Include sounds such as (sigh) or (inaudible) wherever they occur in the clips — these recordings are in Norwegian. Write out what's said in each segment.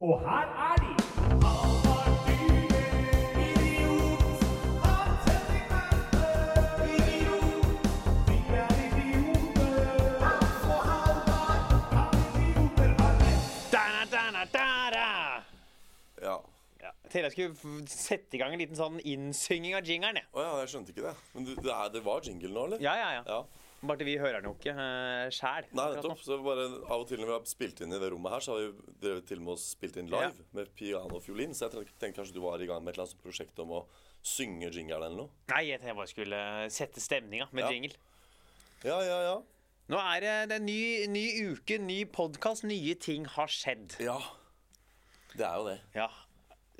Og her er de! Tenkte jeg skulle sette i gang en liten sånn innsynging av jingeren. Å ja, jeg skjønte ikke det. Men du, det, er, det var jingle nå, eller? Ja, ja, ja. Ja. Bare vi hører den jo ikke uh, sjæl. Nei, nettopp. Så bare Av og til når vi har spilt inn i det rommet her, så har vi drevet til med å spilt inn live Ja. med piano og fiolin. Så jeg tenkte, kanskje du var i gang med et eller annet prosjekt om å synge jingle eller noe. Nei, jeg tenkte jeg bare skulle sette stemninga med Ja. jingle. Ja, ja, ja. Nå er det, det er en ny, ny uke, ny podkast, nye ting har skjedd. Ja. Det er jo det. Ja.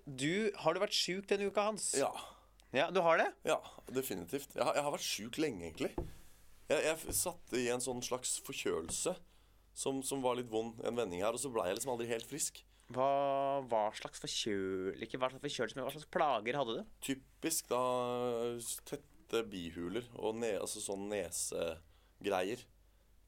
Du, har du vært sjuk denne uka, Hans? Ja. Ja, Du har det? Ja, definitivt. Jeg har, jeg har vært sjuk lenge, egentlig. Jeg, jeg satt i en sånn slags forkjølelse som, som var litt vond en vending her, og så ble jeg liksom aldri helt frisk. Hva, hva slags forkjøl... Ikke hva slags forkjølelse, men hva slags plager hadde du? Typisk da tette bihuler og ne, altså sånn nesegreier.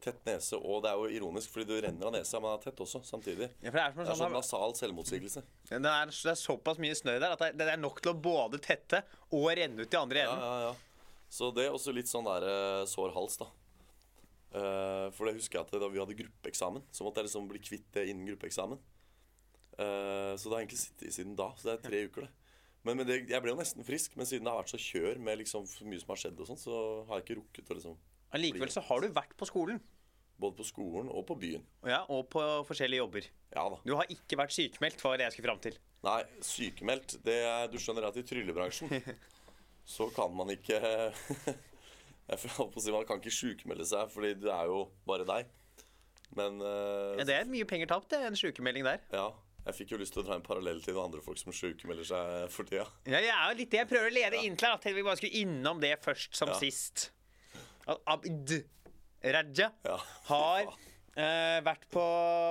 Tett nese, og det er jo ironisk, fordi du renner av nesa, men det er tett også samtidig. Ja, det er som en Det er sånn sånn, nasal selvmotsigelse. det, er, det er såpass mye snø der at det, det er nok til å både tette og renne ut i andre enden. Ja, ja, ja. Så det er også litt sånn der eh, sår hals, da. Eh, for det husker jeg at da vi hadde gruppeeksamen, så måtte jeg liksom bli kvitt det innen gruppeeksamen. Eh, så det har egentlig sittet i siden da. Så det er tre uker, det. Men, men det, jeg ble jo nesten frisk, men siden det har vært så kjør med liksom for mye som har skjedd, og sånt, så har jeg ikke rukket å liksom Allikevel så har du vært på skolen. Både på skolen og på byen. Ja, og på forskjellige jobber. Ja da. Du har ikke vært sykemeldt, var det jeg skulle fram til. Nei, sykemeldt det er, Du skjønner at i tryllebransjen (laughs) så kan man ikke (laughs) Jeg holdt på å si Man kan ikke sjukmelde seg, fordi det er jo bare deg. Men uh, Ja, Det er mye penger tapt, en sykemelding der. ja, jeg fikk jo lyst til å dra en parallell til noen andre folk som sjukmelder seg for tida. Ja, jeg er jo litt det jeg prøver å lede inn til. At vi bare skulle innom det først som Ja. sist. At Abd Raja Ja. har (laughs) eh, vært på,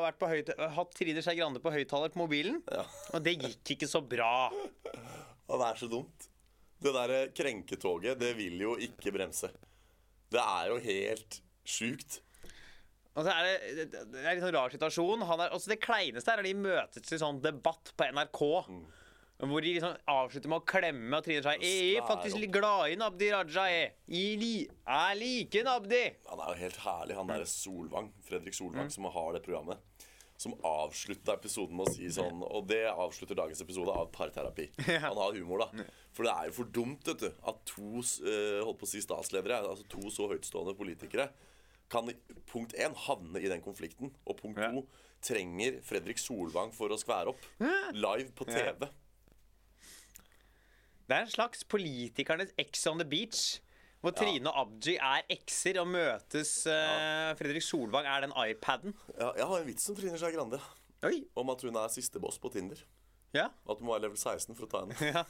vært på hatt Trine Skei Grande på høyttaler på mobilen. Ja. Og det gikk ikke så bra. Og det er så dumt. Det derre krenketoget, det vil jo ikke bremse. Det er jo helt sjukt. Og så er det, det det er en litt sånn rar situasjon. Han er, også det kleineste er når de møtes i sånn debatt på NRK. Hvor de liksom avslutter med å klemme og Trine Skei Jeg er faktisk litt glad i Nabdi Raja. Jeg, jeg, li- jeg liker Nabdi. Han er jo helt herlig, han derre Solvang, Fredrik Solvang, som har det programmet. Som avslutta episoden med å si sånn Og det avslutter dagens episode av parterapi. (laughs) Han har humor, da. For det er jo for dumt, vet du, at to uh, holdt på å si statsledere, altså to så høytstående politikere, kan punkt én havne i den konflikten, og punkt to trenger Fredrik Solvang for å skvære opp. Live på TV. Det er en slags politikernes Ex on the beach. Hvor Trine og Abji er ekser og møtes Uh, Fredrik Solvang er den iPaden. Ja, jeg har en vits om Trine Skei Grande. Oi. Om at hun er siste boss på Tinder. Ja. At du må være level 16 for å ta henne. (laughs) ja.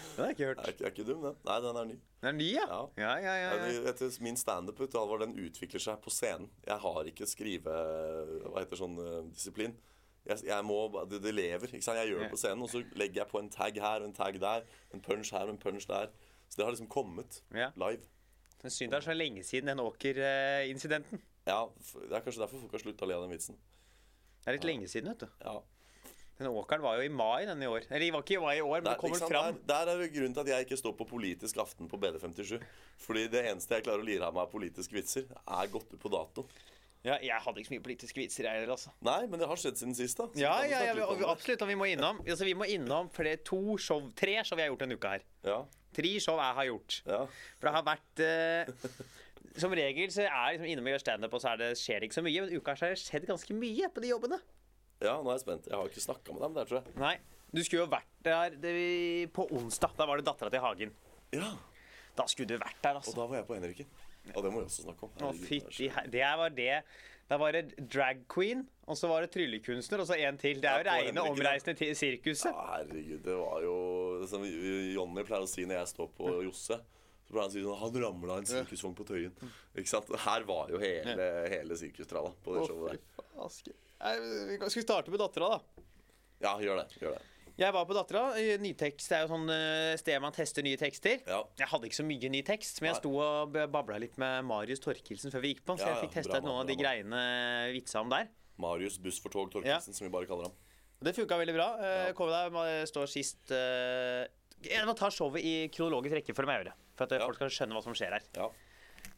Den har jeg ikke hørt. Er er ikke dum, den. Nei, den er ny. Den er ny, ja. Ja. Ja, ja, ja. Etter min standup, utvikler seg på scenen. Jeg har ikke skrive... Hva heter sånn eh, disiplin? Jeg, jeg må, det, det lever. ikke sant? Jeg gjør det på scenen, og så legger jeg på en tag her og en tag der. En punch her og en punch der. Så det har liksom kommet Ja. live. Er synd det er så lenge siden den Åker-incidenten. Ja, Det er kanskje derfor folk har slutta å le av den vitsen. Det er litt lenge siden, vet du. Ja. Den åkeren var jo i mai denne i år. Eller de var ikke i mai i år, men Der, det kommer sant? fram. der, der er det grunnen til at jeg ikke står på Politisk aften på BD57. Fordi det eneste jeg klarer å lire av meg av politiske vitser, er gått ut på dato. Ja, jeg hadde ikke så mye politiske vitser, jeg heller, altså. Nei, men det har skjedd siden sist, da. Så Ja, ja, ja, vi- absolutt. Og vi må innom altså, Vi må innom flere, to show, tre show vi har gjort denne uka her. Ja, Tre show jeg har gjort. ja. For det har vært eh, Som regel så er liksom innom og gjør standup, og så er det, skjer det ikke så mye. Men uka har det skjedd ganske mye på de jobbene. ja, nå er jeg spent. Jeg har ikke snakka med dem der, tror jeg. Nei. Du skulle jo vært der det, på onsdag. Da var det dattera til Hagen. Ja, Da skulle du vært der, altså. Og da var jeg på Henriken. Og det må vi også snakke om. Å, fy, fytti Det var det. Da var det drag queen, og så var det tryllekunstner, og så en til. Det er jo reine omreisende til sirkuset. Ja, herregud, det var jo Som Jonny pleier å si når jeg står på Josse. Så pleier han å si sånn Han ramla en sirkusvogn på Tøyen. Ikke sant? Her var jo hele, hele sirkustralla på det showet der. Nei, Vi skal starte med dattera, da. Ja, gjør det. Gjør det. Jeg var på Dattera. Nytekst det er jo sånn eh, sted man tester nye tekster. Ja. Jeg hadde ikke så mye ny tekst, men jeg sto og babla litt med Marius Torkelsen før vi gikk på. Så jeg fikk testa ut noen av de greiene vitsa om der. Marius Buss for tog Torkelsen, som vi bare kaller ham. Det funka veldig bra. Ja. Kom deg, står sist eh, Jeg må ta showet i kronologisk rekke for jeg gjøre. For at eh, Ja. folk skal skjønne hva som skjer her. Ja.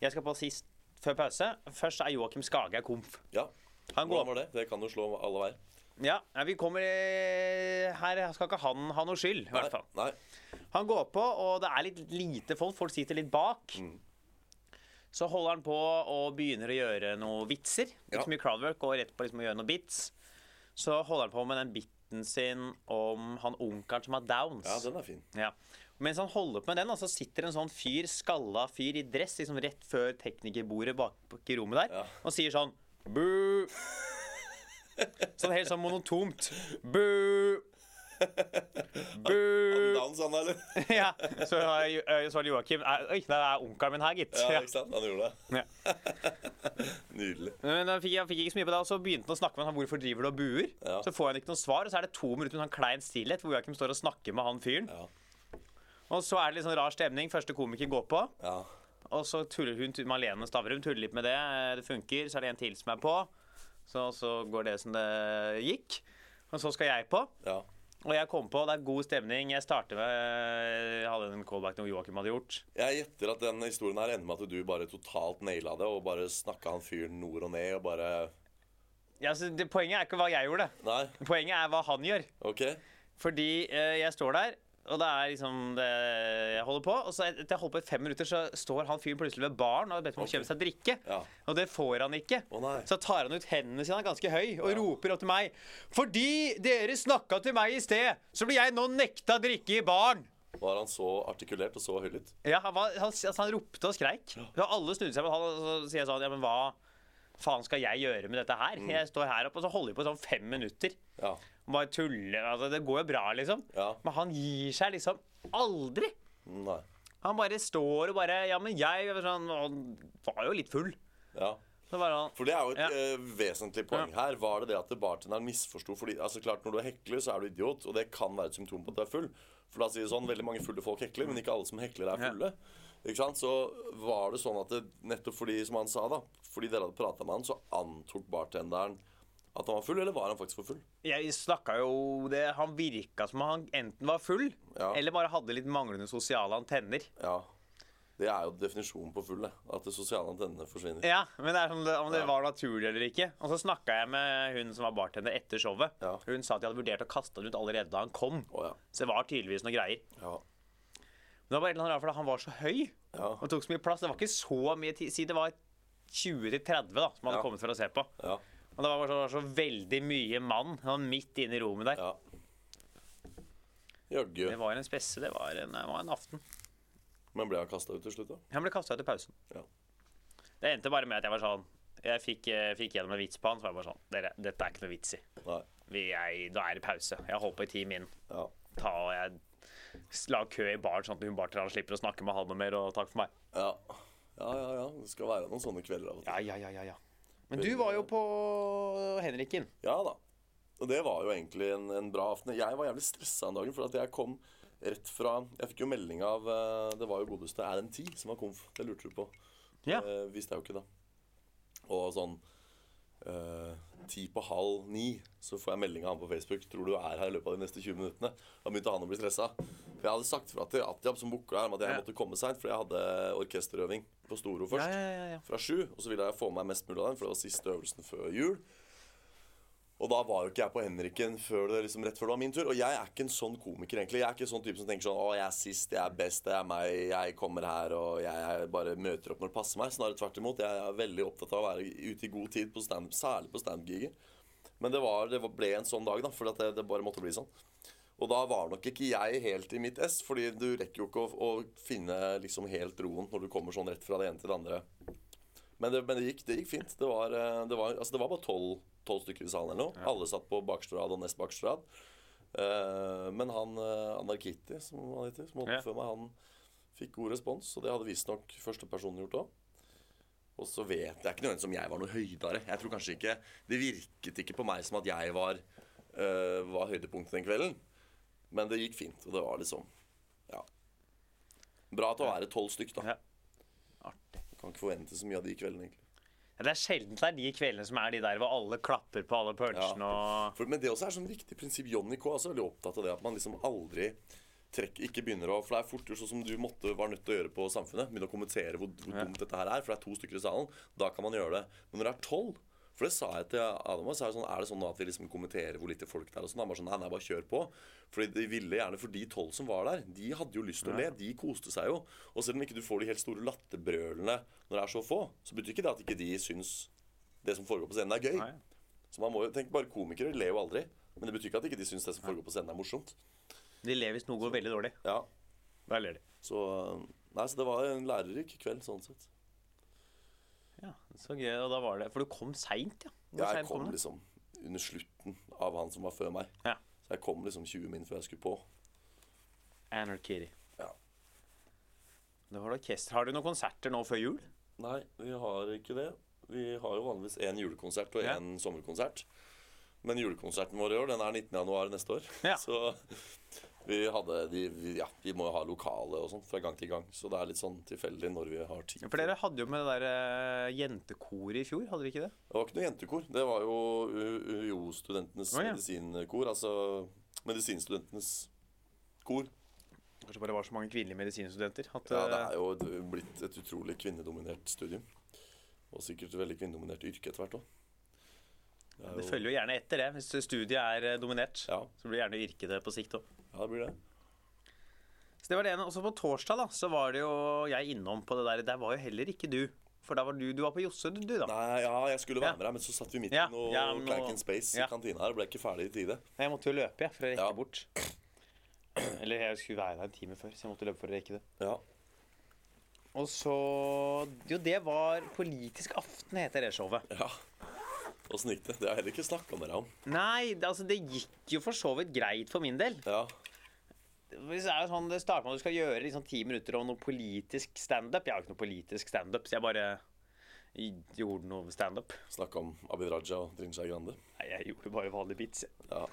Jeg skal på sist før pause. Først er Joakim Skage komf. ja. Hvordan var det? Det kan jo slå alle veier. Ja, vi kommer eh, Her skal ikke han ha noe skyld, i hvert fall. Nei. Han går på, og det er litt lite folk. Folk sitter litt bak. Mm. Så holder han på og begynner å gjøre noen vitser. Ikke Ja. så mye crowdwork, og rett på liksom å gjøre noen bits. Så holder han på med den biten sin om han onkelen som har downs. Ja, den er fin. Ja. Mens han holder på med den, så sitter en sånn fyr, skalla fyr i dress liksom rett før teknikerbordet bak i rommet der, Ja. og sier sånn Bu! Sånn helt sånn monotomt. Bu! Bu! Downs, han, eller? (laughs) Ja. Så, så var det Joakim. «Nei, Oi, det er onkelen min her, gitt. Ja, ikke sant? Han gjorde det. Ja. (laughs) Nydelig. Men han fikk han fikk ikke så mye på det, og så begynte han å snakke med han hvorfor driver du og buer. Ja. Så får han ikke noe svar, og så er det to minutter med sånn klein stillhet hvor Joakim står og snakker med han fyren. Ja. Og så er det litt sånn rar stemning. Første komiker går på. ja. Og så tuller hun, Malene Stavrum tuller litt med det. Det funker. Så er det en til som er på. Så, så går det som det gikk. Og så skal jeg på. ja. Og jeg kom på, det er god stemning. Jeg starter med Jeg hadde en callback noe Joakim hadde gjort. Jeg gjetter at den historien her ender med at du bare totalt naila det, og bare snakka han fyren nord og ned, og bare Ja, så det, poenget er ikke hva jeg gjorde. Nei, Poenget er hva han gjør. Okay. Fordi eh, jeg står der, og det er liksom det jeg holder på. Og så etter jeg holder på i fem minutter, så står han fyren plutselig ved baren og har bedt om å kjøpe seg drikke. Ja. Og det får han ikke. Oh, så tar han ut hendene sine, han er ganske høy, og roper opp til meg. Fordi dere snakka til meg i sted, så blir jeg nå nekta drikke i baren. Var han så artikulert og så høylytt? Ja, han, var, han, altså, han ropte og skreik. Så alle snudde seg, han, og så sier jeg sånn Ja, men hva faen skal jeg gjøre med dette her? Jeg står her oppe, og så holder vi på i sånn fem minutter. Ja. Bare tuller. Altså, det går jo bra, liksom. Ja. Men han gir seg liksom aldri. Nei. Han bare står og bare Ja, men jeg sånn, Han var jo litt full. Ja. Så han For det er jo et Ja. uh, vesentlig poeng her. Var det det at bartenderen misforsto fordi altså klart Når du er hekler, så er du idiot, og det kan være et symptom på at du er full. For la oss si det sånn, Veldig mange fulle folk hekler, men ikke alle som hekler, er fulle. Ikke sant? Så var det sånn at det, nettopp fordi, som han sa, da fordi dere hadde prata med han, så antok bartenderen at han var full, eller var han faktisk for full? Jeg snakka jo det Han virka som han enten var full, Ja. eller bare hadde litt manglende sosiale antenner. Ja. Det er jo definisjonen på full, det. At det sosiale antennene forsvinner. Ja, men det er sånn, om det Ja. var naturlig eller ikke. Og så snakka jeg med hun som var bartender etter showet. Ja. Hun sa at de hadde vurdert å kaste han ut allerede da han kom. Oh, ja. Så det var tydeligvis noen greier. ja. Men det var bare eller annet rart, han var så høy Ja. og tok så mye plass. Det var ikke så mye tid. Si det var 20-30 da, som hadde Ja. kommet for å se på. Og det var så, så veldig mye mann han midt inne i rommet der. ja. Jaggu. Det var en spesse. Det var en, det var en aften. Men ble han kasta ut til slutt, da? Han ble kasta ut i pausen. Ja. Det endte bare med at jeg var sånn Jeg fikk, eh, fikk gjennom en vits på han, så var jeg bare sånn Dere, dette er ikke noe vits i. Vi, er, da er det pause. Jeg holdt på i ti min. Ja. Ta og jeg la kø i baren, sånn at hun bartenderen slipper å snakke med han noe mer, og takk for meg. Ja. ja, ja, ja. Det skal være noen sånne kvelder av og til. Ja, ja, ja, ja, ja. Men du var jo på Henriken. Ja da. Og det var jo egentlig en, en bra aften. Jeg var jævlig stressa den dagen, for at jeg kom rett fra Jeg fikk jo melding av eh, Det var jo godeste en ti som var komf? Det lurte du på. Ja. Eh, visste jeg jo ikke, da. Og sånn eh, ti på halv ni så får jeg melding av han på Facebook. Tror du er her i løpet av de neste 20 minuttene? Da begynte han å bli stressa. For jeg hadde sagt fra til Atiab som booka her om at jeg måtte komme seint, for jeg hadde orkesterøving på Storo først fra sju, og så ville jeg få med meg mest mulig av den, for det var siste øvelsen før jul. Og da var jo ikke jeg på Henriken før det, liksom, rett før det var min tur. Og jeg er ikke en sånn komiker, egentlig. Jeg er ikke sånn type som tenker sånn Å, jeg er sist, jeg er best, det er meg, jeg kommer her, og jeg, bare møter opp når det passer meg. Snarere tvert imot. Jeg er veldig opptatt av å være ute i god tid på stand særlig på standup-giger. Men det, var, det ble en sånn dag, da, for det, det bare måtte bli sånn. Og da var nok ikke jeg helt i mitt ess, fordi du rekker jo ikke å, å finne liksom helt roen når du kommer sånn rett fra det ene til det andre. Men det, men det, gikk, det gikk fint. Det var, eh, det var, altså det var bare tolv stykker i salen eller noe. Alle satt på bakerste rad og nest bakerste rad. Uh, men han uh, Anarkiti, som han heter, som holdt Ja. før meg, han fikk god respons. Og det hadde visstnok første personen gjort òg. Og så vet jeg ikke nødvendigvis om jeg var noe høydere. Jeg tror kanskje ikke Det virket ikke på meg som at jeg var, uh, var høydepunktet den kvelden. Men det gikk fint, og det var liksom Ja. Bra til å være tolv stykk, da. Ja. Artig. Kan ikke forvente så mye av de kveldene, egentlig. Ja, Det er sjelden det er de kveldene som er de der hvor alle klapper på alle punchene og For, men det også er sånn viktig prinsipp. Johnny K er også veldig opptatt av det at man liksom aldri trekker, ikke begynner å For det er fort gjort sånn som du måtte, var nødt til å gjøre på Samfunnet. Begynne å kommentere hvor, hvor dumt dette her er. For det er to stykker i salen. Da kan man gjøre det. Men når det er tolv For det sa jeg til Adam også. Er det, sånn, er det sånn at vi liksom kommenterer hvor lite folk det er? Og sånn? Han bare sånn Nei, nei, bare kjør på. Fordi de ville gjerne For de tolv som var der, de hadde jo lyst til å le. De koste seg jo. Og selv om ikke du får de helt store latterbrølene når det er så få, så betyr ikke det at ikke de syns det som foregår på scenen, er gøy. Nei. Så man må jo tenke bare komikere ler jo aldri. Men det betyr ikke at ikke de syns det som foregår på scenen, er morsomt. De ler hvis noe går veldig dårlig. Ja, Da ler de. så Nei, så det var en lærerik kveld, sånn sett. Ja, så gøy. Og da var det For du kom seint, ja. Hvor Jeg kom, kom liksom under slutten av han som var før meg. Ja. Så jeg kom liksom 20 min før jeg skulle på. Anarchy. Ja. Det var orkester. Har du noen konserter nå før jul? Nei, vi har ikke det. Vi har jo vanligvis én julekonsert og Ja. sommerkonsert. Men julekonserten vår i år, den er 19. januar neste år. Ja. Så vi de, Ja, vi må jo ha lokale og sånn fra gang til gang. Så det er litt sånn tilfeldig når vi har tid. For dere hadde jo med det der eh, jentekoret i fjor, hadde dere ikke det? Det var ikke noe jentekor. Det var jo UiO-studentenes oh, ja. medisinkor. Altså medisinstudentenes kor. Kanskje bare var så mange kvinnelige medisinstudenter at Ja, det eh, er jo blitt et utrolig kvinnedominert studium. Og sikkert et veldig kvinnedominert yrke etter hvert òg. Det følger jo gjerne etter det. Hvis studiet er eh, dominert, Ja. så blir det gjerne yrket det på sikt òg. Ja, det blir det. Så det var det ene. Også på torsdag da, så var det jo jeg innom på det der. Der var jo heller ikke du. For da var du, du var på Josse, du, du da. Nei, ja, jeg skulle Ja. være med deg, men så satt vi midt Ja, i noe ja, nå- Clank in Space ja. i kantina her og ble ikke ferdig i tide. Jeg måtte jo løpe, jeg, for å rekke Ja. bort. Eller jeg skulle være der en time før, så jeg måtte løpe for å rekke det. Ja. Og så Jo, det var Politisk aften, heter det showet. ja. Åssen gikk det? Det har jeg heller ikke snakka med deg om. Nei, det, altså, det gikk jo for så vidt greit for min del. Ja. Hvis det er jo sånn, det starter med at du skal gjøre liksom ti minutter om noe politisk standup. Jeg har ikke noe politisk standup, så jeg bare gjorde noe standup. Snakka om Abid Raja og Trine Skei Grande. Nei, jeg gjorde bare vanlige bits. Ja.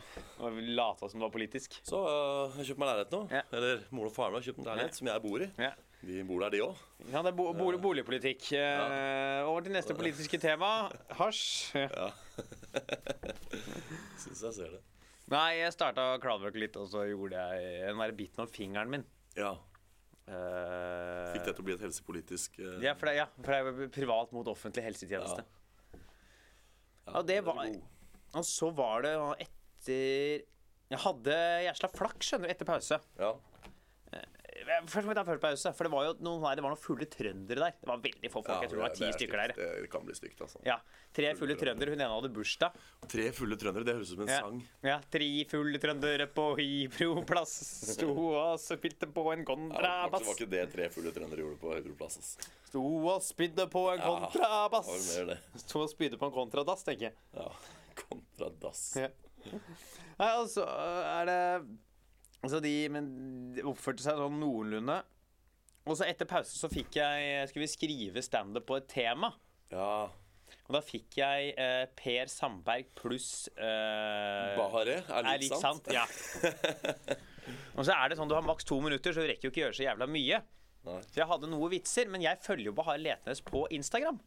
Og lata som det var politisk. Så øh, jeg har kjøpt meg leilighet nå. Ja. Eller mor og faren har kjøpt en leilighet som jeg bor i. Ja. De bor der, de òg. Ja, det er bo bo boligpolitikk. Ja. over til neste politiske tema. Hasj. Ja. (laughs) Syns jeg ser det. Nei, jeg starta å crowdworke litt, og så gjorde jeg en verre biten av fingeren min. Ja. Uh, Fikk det til å bli et helsepolitisk uh, Ja, for det, ja, for det er privat mot offentlig helsetjeneste. Ja, det var. Og så var det etter Jeg hadde jæsla flaks, skjønner du, etter pause. Ja. Først må vi ta før pause, for det var jo noen, det var noen fulle trøndere der. Det var veldig få folk. Ja, jeg tror det var ti er stykker der. Det kan bli stygt, altså. Ja, Tre fulle trøndere. Hun ene hadde bursdag. Tre fulle trøndere, det høres ut som en Ja. sang. ja, Tre fulle trøndere på Hybroplass sto og spilte på en Ja, det var ikke det tre fulle trøndere gjorde på Hybroplass. ass. Sto og spydde på en kontrabass. det. Sto og spydde på en kontradass, tenker jeg. Ja. kontradass. Ja. Nei, altså er det Altså, de men de oppførte seg sånn noenlunde. Og så etter pause så fikk jeg Skulle vi skrive standup på et tema. Ja. Og da fikk jeg eh, Per Sandberg pluss eh, Bahare er litt lik sant. sant. Ja. (laughs) Og så er det sånn, du har maks to minutter, så du rekker jo ikke gjøre så jævla mye. Nei. Så jeg hadde noe vitser, men jeg følger jo Bahar Letnes på Instagram.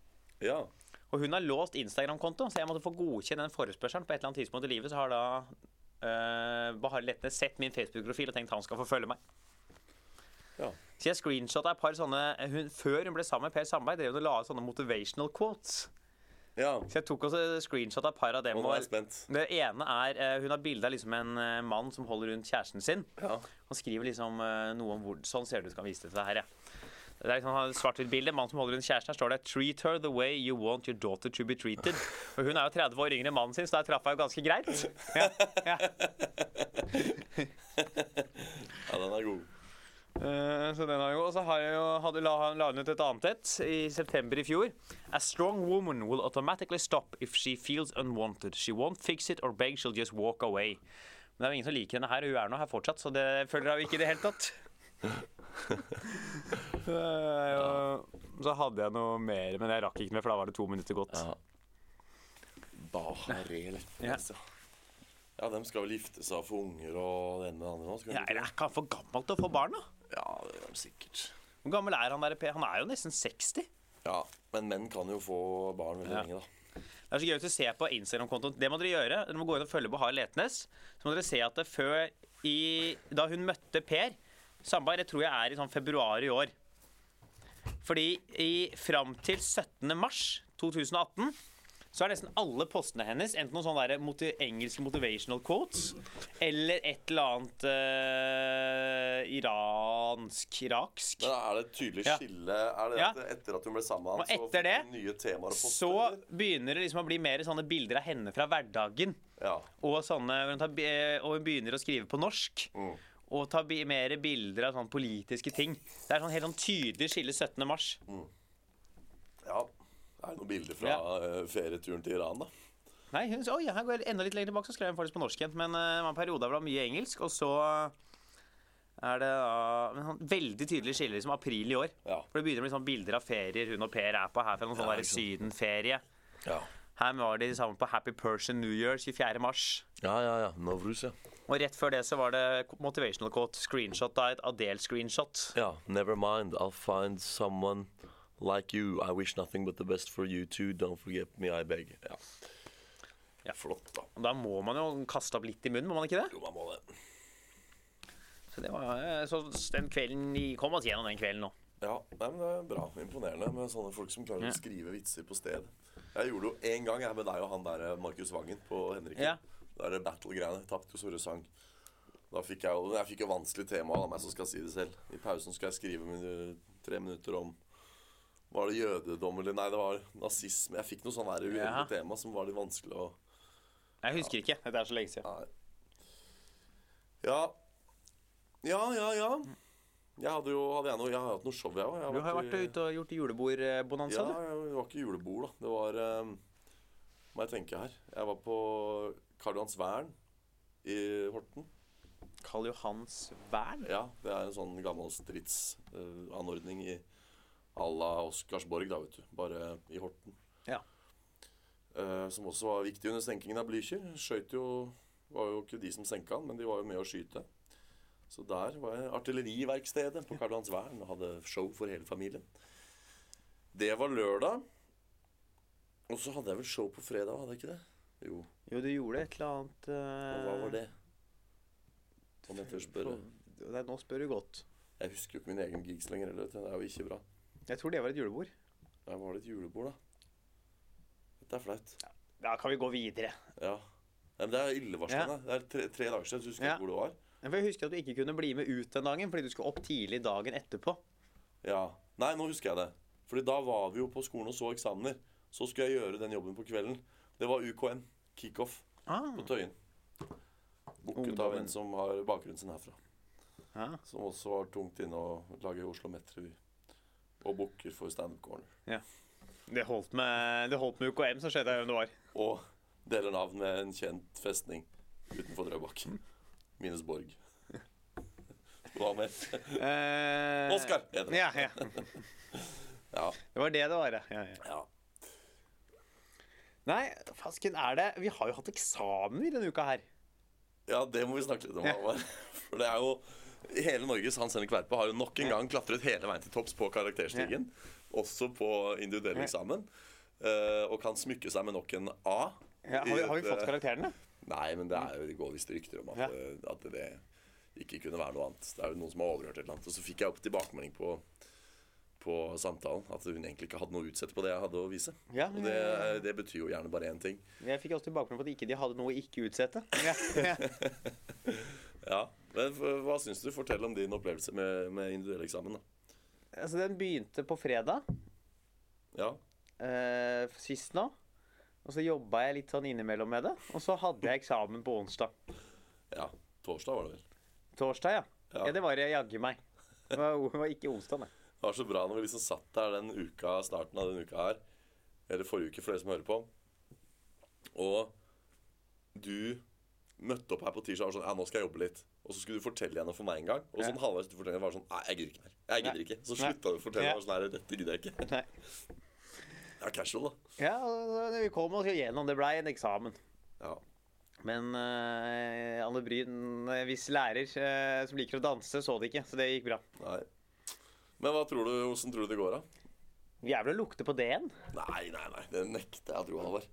Ja. Og hun har låst Instagram-konto, så jeg måtte få godkjent den forespørselen. På et eller annet tidspunkt i livet så har da uh, Bahar Letnes sett min Facebook-profil og tenkt han skal få følge meg. Ja. Så jeg screenshotta et par sånne hun, Før hun ble sammen med Per Sandberg, drev hun og la ut sånne motivational quotes. ja. Så jeg tok også screenshotta et par av dem. Og. Det ene er eh, Hun har bilde av liksom en eh, mann som holder rundt kjæresten sin. Ja. Han skriver liksom eh, noe om hvor Sånn ser det ut. Kan vise det til deg her, ja. Det er liksom et svart-hvitt-bilde. Mann som holder en kjæresten. Her står det 'Treat her the way you want your daughter to be treated'. Og hun er jo 30 år yngre enn mannen sin, så der traff jeg jo ganske greit. Ja, ja. ja, den er god. Uh, så den har jo, og så har jeg jo, hadde la, la ut et annet et i september i fjor. A strong woman will automatically stop if she feels unwanted. She won't fix it or beg, she'll just walk away. Men det er jo ingen som liker henne her, og hun er nå her fortsatt, så det følger jeg jo ikke i det hele tatt. (laughs) Jo, så hadde jeg noe mer, men jeg rakk ikke mer, for da var det to minutter gått. Ja. Bahare Letnes, ja. Ja, dem skal vel gifte seg og få unger og det ene med det andre Ja, er ikke han for gammel til å få barn, da? ja, det er de sikkert. Hvor gammel er han der? Han er jo nesten 60. Ja, men menn kan jo få barn veldig Ja. lenge, da. Det er så gøy å se på Instagram-kontoen. Det må dere gjøre. Dere må gå inn og følge Bahar Letnes. Så må dere se at før i, Da hun møtte Per Sandberg, det tror jeg er i sånn februar i år. Fordi i fram til 17. mars 2018 så er nesten alle postene hennes enten noen sånne moti engelske motivational quotes eller et eller annet uh, iransk Iraksk. Men er det et tydelig Ja. skille? Er det Ja. etter at hun ble sammen med Og han, så fikk hun nye temaer å poste? Så eller? begynner det liksom å bli mer sånne bilder av henne fra hverdagen. Ja. Og, sånne, hun og hun begynner å skrive på norsk. Mm. Og ta bi- mer bilder av sånne politiske ting. Det er sånn helt sånn tydelig skille 17. mars. ja. Det Er noen bilder fra Ja. eh, ferieturen til Iran, da? Nei, hun sa ja, her går jeg enda litt lenger tilbake, så skrev hun faktisk på norsk igjen. Men uh, det var en periode hvor det var mye engelsk, og så er det da uh, veldig tydelig skille liksom april i år. Ja. For det begynner å bli sånn bilder av ferier hun og Per er på her fra noen sånn Ja, sydenferie. Ja. Her var de sammen på Happy Persian New Year 24. mars. Ja, ja, ja. Novruz, ja. Og rett før det så var det motivational quote, screenshot av et Adele-screenshot. Ja, never mind. I'll find someone like you. I wish nothing but the best for you too. Don't forget me, I beg. Ja. Ja. Flott, da. Da må man jo kaste opp litt i munnen, må man ikke det? Jo, man må det. Så, det var, eh, så den kvelden kom oss gjennom den kvelden nå. Ja, nei, men det er bra. Imponerende med sånne folk som klarer Ja. å skrive vitser på sted. Jeg gjorde jo én gang jeg med deg og han der Markus Vangen på Henriken. Ja. Der er battle-greiene. Tapte jo Sorre sang. Da fikk jeg jo Jeg fikk jo vanskelig tema av meg som skal si det selv. I pausen skal jeg skrive min, tre minutter om Var det jødedom eller Nei, det var nazisme. Jeg fikk noe sånn uendelig Ja. tema som var litt vanskelig å Jeg husker ikke. Dette er så lenge siden. Nei. Ja. Ja, ja, ja. Jeg hadde jo hadde jeg, noe, jeg har hatt noe show, jeg òg. Du har vært ute og gjort julebordbonanza, Ja, du. det var ikke julebord, da. Det var um, Må jeg tenke her. Jeg var på Karl Johans Vern i Horten. Karl Johans vern? Ja, det er en sånn gammel stridsanordning i à la Oscarsborg, da, vet du. Bare i Horten. Ja. Uh, som også var viktig under senkingen av Blücher. Skøyt jo Var jo ikke de som senka han, men de var jo med å skyte. Så der var jeg artilleriverkstedet på Karl Johans Vern og hadde show for hele familien. Det var lørdag. Og så hadde jeg vel show på fredag, hadde jeg ikke det? Jo. Jo, du gjorde et eller annet uh... Og hva var det? Om jeg tør spørre. Nei, nå spør du godt. Jeg husker jo ikke min egen gigs lenger. Eller, det er jo ikke bra. Jeg tror det var et julebord. Ja, var det et julebord, da. Dette er flaut. Da kan vi gå videre. Ja. Nei, men det er illevarslende. Det er tre, tre dager siden. så husker jeg Ja. hvor det var. For Jeg husker at du ikke kunne bli med ut den dagen fordi du skulle opp tidlig dagen etterpå. Ja. Nei, nå husker jeg det. Fordi da var vi jo på skolen og så eksamener. Så skulle jeg gjøre den jobben på kvelden. Det var UKM. Kickoff Ah, på Tøyen. Booket av en som har bakgrunnen sin herfra. ja. Som også var tungt inne og lager Oslo Met-revy. Og booker for Stand Up Corner. Det holdt med, det holdt med UKM, så skjedde det var. Og deler navn med en kjent festning utenfor Drøbak. Minus Borg. (laughs) Hva mer? Eh, Oskar heter det. Ja, ja. (laughs) Ja. Det var det det var, ja. ja. Nei, fasken er det Vi har jo hatt eksamen i denne uka her. Ja, det må vi snakke litt om. Ja. (laughs) For det er jo Hele Norges Hans Henrik Verpe har jo nok en gang klatret hele veien til topps på karakterstigen. Også på individuell eksamen. eh, og kan smykke seg med nok en A. Ja, har, vi, har vi fått karakteren, karakterene? Nei, men det, er, det går visst rykter om at, Ja. eh, at det ikke kunne være noe annet. Det er jo noen som har overhørt et eller annet. Og så fikk jeg opp tilbakemelding på, på samtalen at hun egentlig ikke hadde noe å utsette på det jeg hadde å vise. Ja, Og det, det betyr jo gjerne bare én ting. Jeg fikk også tilbakemelding på at ikke de hadde noe å ikke utsette. Ja, ja. (laughs) Ja, men Hva syns du? Fortell om din opplevelse med, med individuell eksamen. da. Altså, den begynte på fredag Ja, eh, sist nå. Og så jobba jeg litt sånn innimellom med det. Og så hadde jeg eksamen på onsdag. ja. Torsdag var det vel. Torsdag, ja. Ja. Ja, det var det jaggu meg. Det var, det var ikke onsdag, nei. Det var så bra når vi liksom satt der den uka, starten av den uka her. Eller forrige uke, for dere som hører på. Og du møtte opp her på tirsdag og var sånn Ja, nå skal jeg jobbe litt. Og så skulle du fortelle igjen for meg en gang. Og sånn halvveis du forteller var sånn Nei, jeg gidder ikke mer. Jeg gidder ikke. Så slutta du å fortelle. Og sånn, her, dette gidder jeg ikke. nei. Det er casual, da. Ja, vi kom oss gjennom. Det blei en eksamen. Ja. Men uh, Anne Bryn, en viss lærer uh, som liker å danse, så det ikke. Så det gikk bra. Nei. Men hva tror du, hvordan tror du det går, da? Jævlig å lukte på D-en. Nei, nei, nei. Det nekter jeg å tro, Halvard.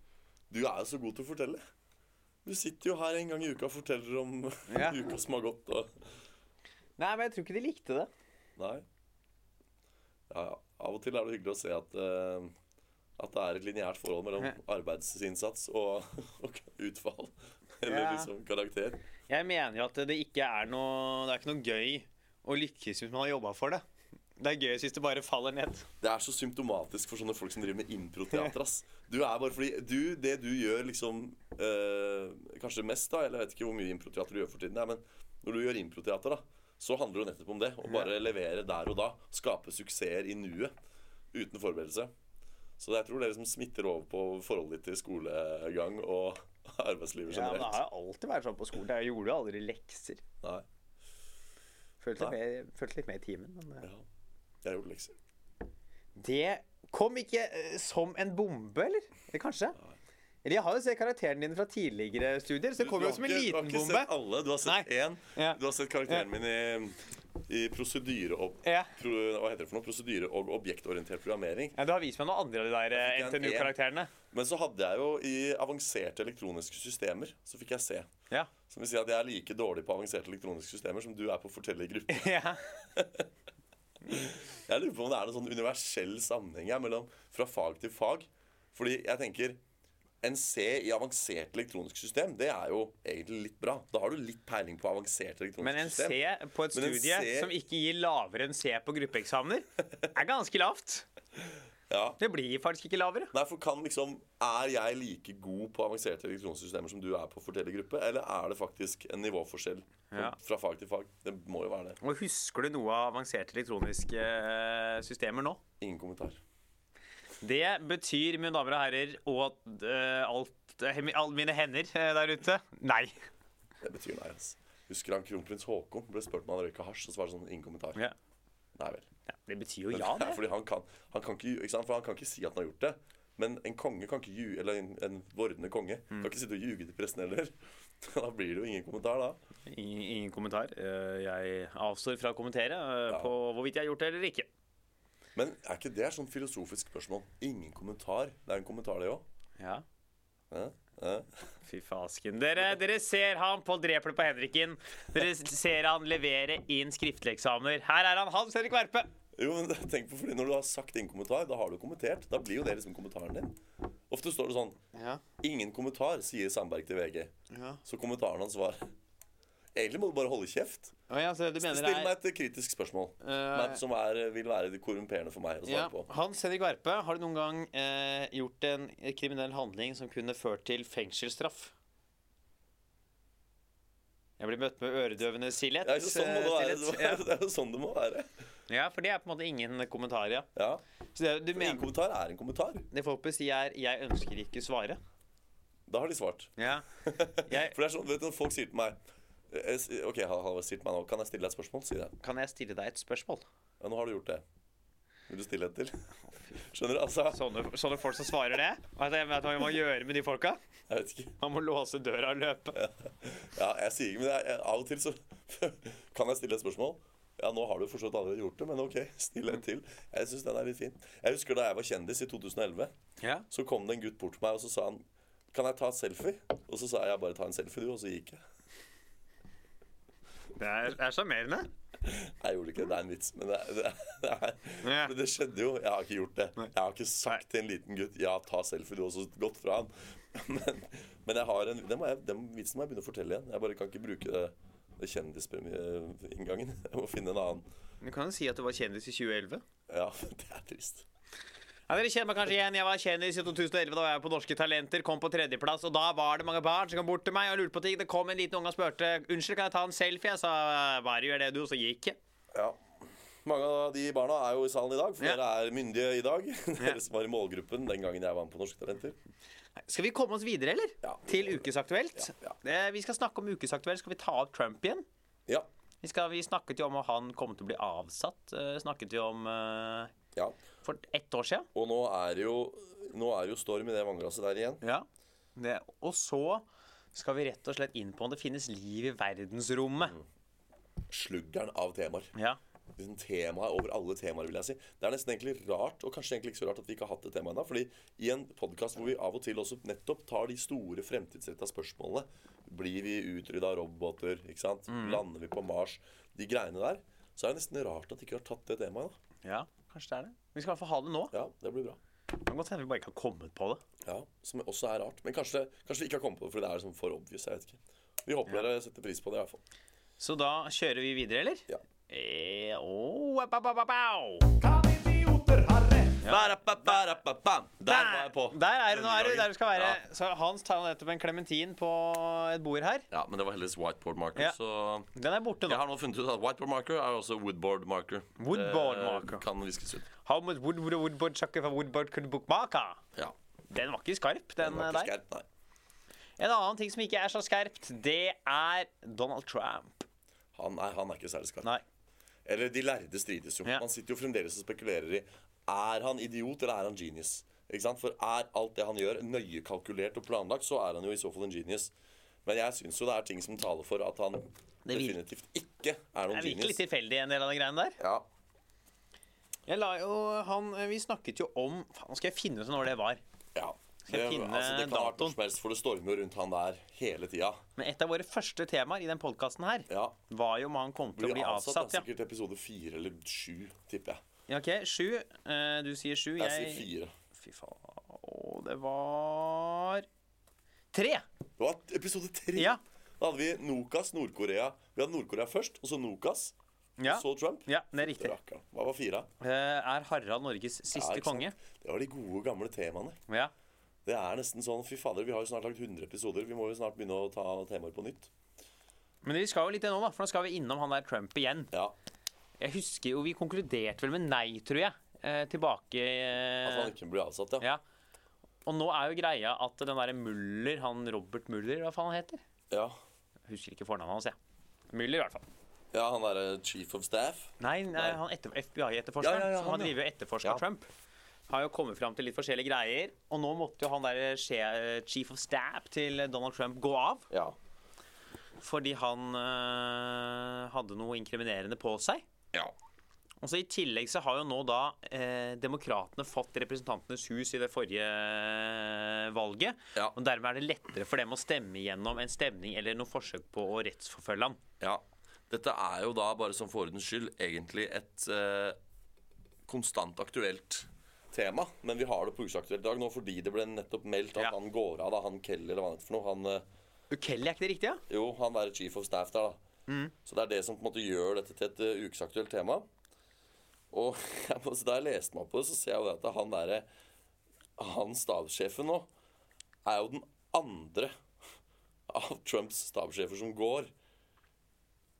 Du er jo så god til å fortelle. Du sitter jo her en gang i uka og forteller om (laughs) Ja. uka som har gått. Og... Nei, men jeg tror ikke de likte det. Nei. Ja, ja. Av og til er det hyggelig å se at, eh, at det er et lineært forhold mellom arbeidsinnsats og, (laughs) og utfall. Eller Ja. liksom karakter. Jeg mener jo at det ikke er noe Det er ikke noe gøy å lykkes hvis man har jobba for det. Det er gøyest hvis det bare faller ned. Det er så symptomatisk for sånne folk som driver med improteater. (laughs) Du er bare fordi du, Det du gjør liksom øh, Kanskje mest, da, eller jeg vet ikke hvor mye improteater du gjør for tiden, ja, men når du gjør improteater, da, så handler det nettopp om det. Å bare levere der og da. Skape suksesser i nuet. Uten forberedelse. Så jeg tror det liksom smitter over på forholdet ditt til skolegang og (laughs) arbeidslivet generelt. Ja, men det har jeg alltid vært sånn på skolen. Jeg gjorde jo aldri lekser. Nei. Følte Nei. Med, følte litt med i timen. Men eh, Ja. Jeg gjorde lekser. det kom ikke eh, som en bombe, eller? Eller kanskje? Eller jeg har jo sett karakteren din fra tidligere studier, så det kom jo som en liten bombe. Du har ikke sett alle. Du har sett Nei. én. Ja. Du har sett karakteren min i, i prosedyre og Ja. pro, Hva heter det for noe? Prosedyre og objektorientert programmering. Ja, du har vist meg noen andre av de der eh, NTNU-karakterene. Men så hadde jeg jo i avanserte elektroniske systemer, så fikk jeg se. Ja. Som vil si at jeg er like dårlig på avanserte elektroniske systemer som du er på å fortelle i gruppe. (laughs) ja. Jeg lurer på om det er noen sånn universell sammenheng her mellom fra fag til fag. Fordi jeg tenker en C i avansert elektronisk system, det er jo egentlig litt bra. Da har du litt peiling på avansert elektronisk system. Men en system. C på et studie C som ikke gir lavere enn C på gruppeeksamener, er ganske lavt. (laughs) Ja. Det blir faktisk ikke lavere. Nei, for kan liksom Er jeg like god på avanserte elektroniske systemer som du er på fortellergruppe, fortelle eller er det faktisk en nivåforskjell fra- Ja. fra fag til fag? Det må jo være det. Og husker du noe av avanserte elektroniske eh, systemer nå? Ingen kommentar. Det betyr, mine damer og herrer, og uh, alt uh, Alle mine hender uh, der ute nei. Det betyr nei. altså. Husker han kronprins Haakon ble spurt om han røyka hasj, og så var det sånn ingen kommentar. Ja. Nei vel. Ja, det betyr jo ja, (laughs) det. Fordi han kan, han kan ikke, ikke? For han kan ikke si at han har gjort det. Men en konge kan ikke ljuge, eller en, en vordende konge Mm. kan ikke sitte og ljuge til pressen heller. (laughs) Da blir det jo ingen kommentar, da. Ingen, ingen kommentar. Eh, Jeg avstår fra å kommentere eh, Ja. på hvorvidt jeg har gjort det eller ikke. Men er ikke det et sånn filosofisk spørsmål? Ingen kommentar. Det er en kommentar, det òg. Ja. Ja? Ja? Fy fasken. Dere, dere ser han Pål dreper det på Henriken. Dere ser han levere inn skriftlige eksamener. Her er han, Hans Henrik Verpe. Jo, men (laughs) tenk på fordi Når du har sagt ingen kommentar, da har du kommentert. Da blir jo det liksom kommentaren din. Ofte står det sånn Ja. 'Ingen kommentar', sier Sandberg til VG. Ja. Så kommentaren hans var Egentlig må du bare holde kjeft. ja, så du mener Still det meg er et kritisk spørsmål uh, som er, vil være det korrumperende for meg å ja. på. Hans Henrik Verpe, har du noen gang eh, gjort en kriminell handling som kunne ført til fengselsstraff? Jeg blir møtt med øredøvende stillhet. Ja, så sånn det, være. stillhet. (laughs) Ja. det er jo sånn det må være. ja, for det er på en måte ingen kommentar, ja. Ja. Så det, du Ingen kommentar er en kommentar. det folk bør si, er 'jeg ønsker ikke svare'? Da har de svart. Ja. (laughs) Jeg, For det er sånn, vet du, folk sier til meg eh, OK, Halvard sier stilt meg nå Kan jeg stille deg et spørsmål? Si det. kan jeg stille deg et spørsmål? Ja, nå har du gjort det. Vil du stille et til? (laughs) Skjønner du? Altså, Sånne, sånne folk som svarer det? Vet du hva vi må gjøre med de folka? jeg vet ikke. Man må låse døra og løpe. Ja, jeg sier ikke, men jeg, jeg, av og til så (laughs) Kan jeg stille et spørsmål? Ja, nå har du forstått allerede gjort det, men OK, still en til. Jeg syns den er litt fin. Jeg husker da jeg var kjendis i 2011. Ja. Så kom det en gutt bort til meg og så sa han Kan jeg ta et selfie? Og så sa jeg bare ta en selfie, du, og så gikk jeg. Det er er sjarmerende. Jeg gjorde ikke det, det er en vits, men det, det, det, er, det skjedde jo. Jeg har ikke gjort det. Jeg har ikke sagt til en liten gutt ja, ta selfie, du, også gått fra han. (laughs) Men, men jeg har en, den, jeg, den vitsen må jeg begynne å fortelle igjen. Jeg bare kan ikke bruke det, det kjendispremieinngangen. (laughs) Jeg må finne en annen. Du kan jo si at du var kjendis i 2011. Ja, (laughs) det er trist. Ja, Dere kjenner meg kanskje igjen. Jeg var kjendis i 2011. Da var jeg på Norske Talenter, kom på tredjeplass. Og da var det mange barn som kom bort til meg og lurte på ting. Det kom en liten unge og spurte Unnskyld, kan jeg ta en selfie. Jeg sa bare gjør det, du. Og så gikk jeg. Ja. Mange av de barna er jo i salen i dag, for Ja. dere er myndige i dag. (laughs) Dere som var i målgruppen den gangen jeg var med på Norske Talenter. Skal vi komme oss videre, eller? Ja. Til Ukesaktuelt. Ja, Vi skal snakke om Ukesaktuelt. Skal vi ta opp Trump igjen? Ja. Vi, skal, vi snakket jo om at han kom til å bli avsatt. Eh, snakket jo om uh, ja. For ett år siden. Og nå er det jo, nå er jo storm i det vannglasset der igjen. Ja. Det, og så skal vi rett og slett inn på om det finnes liv i verdensrommet. Sluggeren av temaer. Ja. liksom, temaet over alle temaer, vil jeg si. Det er nesten egentlig rart, og kanskje egentlig ikke så rart at vi ikke har hatt det temaet ennå. Fordi i en podkast hvor vi av og til også nettopp tar de store fremtidsretta spørsmålene Blir vi utrydda av roboter? ikke sant? Lander vi på Mars? De greiene der. Så er det nesten rart at de ikke har tatt det temaet. da. Ja, kanskje det er det. Vi skal i hvert fall ha det nå. Ja, det blir bra. Det kan godt hende vi bare ikke har kommet på det. Ja, Som også er rart. Men kanskje, kanskje vi ikke har kommet på det fordi det er sånn for obvious. jeg vet ikke. Vi håper dere setter pris på det. i hvert fall. Så da kjører vi videre, eller? Ja. Eh, Der var jeg på. Der er du, nå er du der du skal være. Så Hans tar nettopp en klementin på et bord her. Ja, men det var heldigvis whiteboard marker, Ja. så Den er borte nå. Jeg har nå funnet ut at whiteboard marker er også woodboard marker. Woodboard Det marker. Kan viskes ut. How much wood would a woodboard chucker for woodboard could bookmaka? Ja. Den var ikke skarp, den, Den var der. ikke skerp, nei. En annen ting som ikke er så skarpt, det er Donald Trump. Han er, han er ikke særlig skarp. Nei. Eller de lærde strides jo. Ja. Man sitter jo fremdeles og spekulerer i Er han idiot, eller er han genius? Ikke sant? For er alt det han gjør, nøye kalkulert og planlagt, så er han jo i så fall en genius. Men jeg syns jo det er ting som taler for at han definitivt ikke er noen Det er virkelig tilfeldig, en del av de greiene der. Ja. Jeg la jo han Vi snakket jo om Faen, skal jeg finne ut når det var. ja. Skal jeg finne altså, det kan datoen? noe som helst, for det stormer rundt han der hele tida. Men et av våre første temaer i den podkasten her Ja. var jo om han kom til Blir å bli avsatt, avsatt. da, Ja. sikkert episode fire eller sju, tipper jeg. Ja, OK. Sju. Eh, du sier sju. Jeg sier fire. Fy faen. Å, det var Tre! Det var episode tre. Ja. Da hadde vi Nokas, Nord-Korea. Vi hadde Nord-Korea først, og så Nokas. Ja. Så Trump. ja, det er riktig. Rakkeren. Hva var fire? Eh, er Harald Norges siste Ja, konge? Det var de gode, gamle temaene. Ja. Det er nesten sånn Fy fader, vi har jo snart lagd 100 episoder. Vi må jo snart begynne å ta temaer på nytt. Men vi skal jo litt nå, da, for nå skal vi innom han der Trump igjen. Ja, Jeg husker jo, Vi konkluderte vel med nei, tror jeg. Eh, tilbake eh, At han ikke blir avsatt, ja. Ja. Og nå er jo greia at den derre Muller, han Robert Muller, hva faen han heter? Ja, Jeg husker ikke fornavnet hans, jeg. Muller, i hvert fall. ja han derre chief of staff. Nei, nei, Nei. han etter, FBI-etterforskeren. Ja, ja, ja, han, han ja. driver jo etterforsker Ja. Trump. Har jo kommet fram til litt forskjellige greier. Og nå måtte jo han der chief of staff til Donald Trump gå av. Ja. Fordi han øh, hadde noe inkriminerende på seg. Ja. Og så I tillegg så har jo nå da eh, demokratene fått Representantenes hus i det forrige eh, valget. Ja. Og dermed er det lettere for dem å stemme gjennom en stemning eller noe forsøk på å rettsforfølge ham. Ja. Dette er jo da, bare som for ordens skyld, egentlig et eh, konstant aktuelt tema. Men vi har det på Usaktuelt i dag nå fordi det ble nettopp meldt at Ja. han går av, da. Han Kelly, eller hva det er for noe. Han, eh, Ukeli, er ikke det riktig? ja? jo, han er chief of staff der, da. Så det er det som på en måte gjør dette til et uh, ukesaktuelt tema. Og (laughs) jeg da jeg leste meg opp på det, så ser jeg jo at han derre Han stabssjefen nå er jo den andre (laughs) av Trumps stabssjefer som går.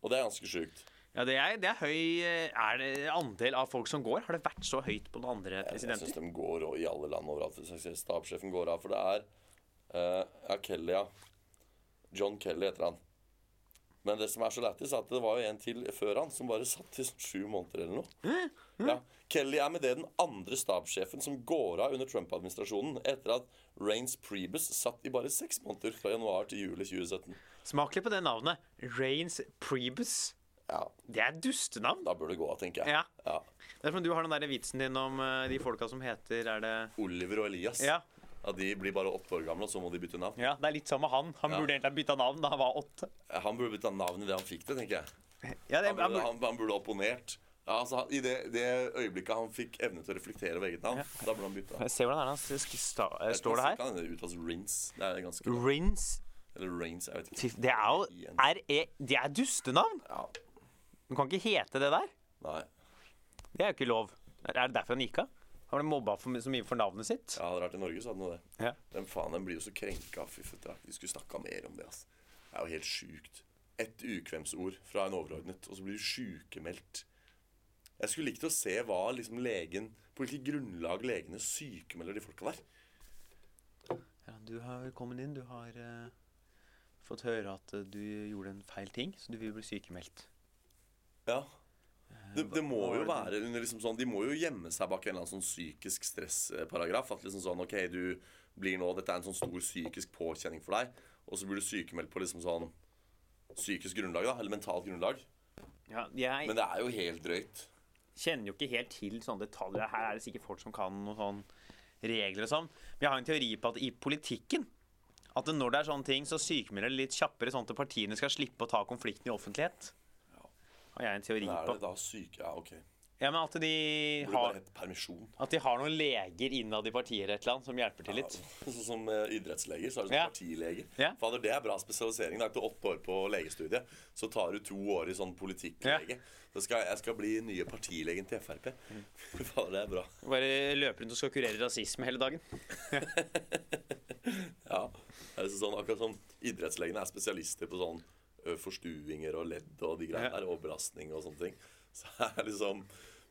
Og det er ganske sjukt. Ja, det er, det er høy eh, Er det andel av folk som går? Har det vært så høyt på noen andre Jeg syns de går i alle land overalt. Stabssjefen går av. For det er uh, Ja, Kelly, ja. John Kelly heter han. Men det som er så lættis, er at det var jo en til før han som bare satt i sånn sju måneder eller noe. Ja. Kelly er med det den andre stabssjefen som går av under Trump-administrasjonen etter at Rains Priebus satt i bare seks måneder fra januar til juli 2017. Smak litt på det navnet. Rains Priebus. Ja, Det er dustenavn. da bør det gå av, tenker jeg. Ja. Ja. Det er som du har den der vitsen din om eh, de folka som heter Er det Oliver og Elias. Ja. Ja, De blir bare åtte år gamle, og så må de bytte navn. ja det er litt som med han. Han Ja. burde egentlig ha bytta navn da han var åtte. Han burde bytte navn i det han fikk det, tenker jeg. Ja, det, Han burde, han, han burde opponert. Ja, altså, I det, det øyeblikket han fikk evne til å reflektere over eget navn, da burde han bytte. Se hvordan det er han sta- står det her. Kan det uttales Rins? Det er ganske Rinse Eller Rains, jeg vet ikke. Det er jo er, er, Det er dustenavn! Ja, Du kan ikke hete det der. nei. Det er jo ikke lov. Er det derfor han gikk av? Han ble mobba for, så mye for navnet sitt. Ja, hadde det vært i Norge, så hadde han det. Ja. Den faen, den blir jo så krenka. Fy føtter. Vi skulle snakka mer om det, altså. Det er jo helt sjukt. Et ukvemsord fra en overordnet, og så blir du sjukemeldt. Jeg skulle likt å se hva liksom legen På hvilket grunnlag legene sykemelder de folka der. Ja, du har velkommen inn. Du har uh, fått høre at eh, du gjorde en feil ting, så du vil bli sykemeldt. Ja. Det, det må jo være under liksom sånn De må jo gjemme seg bak en eller annen sånn psykisk stressparagraf. At liksom sånn OK, du blir nå Dette er en sånn stor psykisk påkjenning for deg, og så blir du sykemeldt på liksom sånn psykisk grunnlag, da. Eller mentalt grunnlag. Ja, jeg Men det er jo helt drøyt. kjenner jo ikke helt til sånne detaljer. Her er det sikkert folk som kan noen sånn regler og sånn. Men jeg har en teori på at i politikken at når det er sånne ting, så sykemelder det litt kjappere, sånn at partiene skal slippe å ta konflikten i offentlighet. Har jeg en teori på. er det da syke Ja, OK. Ja, men at de har. At de har noen leger innad i partiet eller et eller annet som hjelper til litt. Sånn som eh, idrettsleger, så er det sånn Ja. partileger. Ja. Fader, det er bra spesialisering. Da etter åtte år på legestudiet, så tar du to år i sånn politikklege. Så skal, jeg skal bli nye partilegen til Frp. Mm. (laughs) Fader, det er bra. Bare løper rundt og skal kurere rasisme hele dagen. (laughs) Ja. Det er sånn, akkurat som idrettslegene er spesialister på sånn forstuinger og ledd og de greiene der, og belastning og sånne ting. (laughs) Så er liksom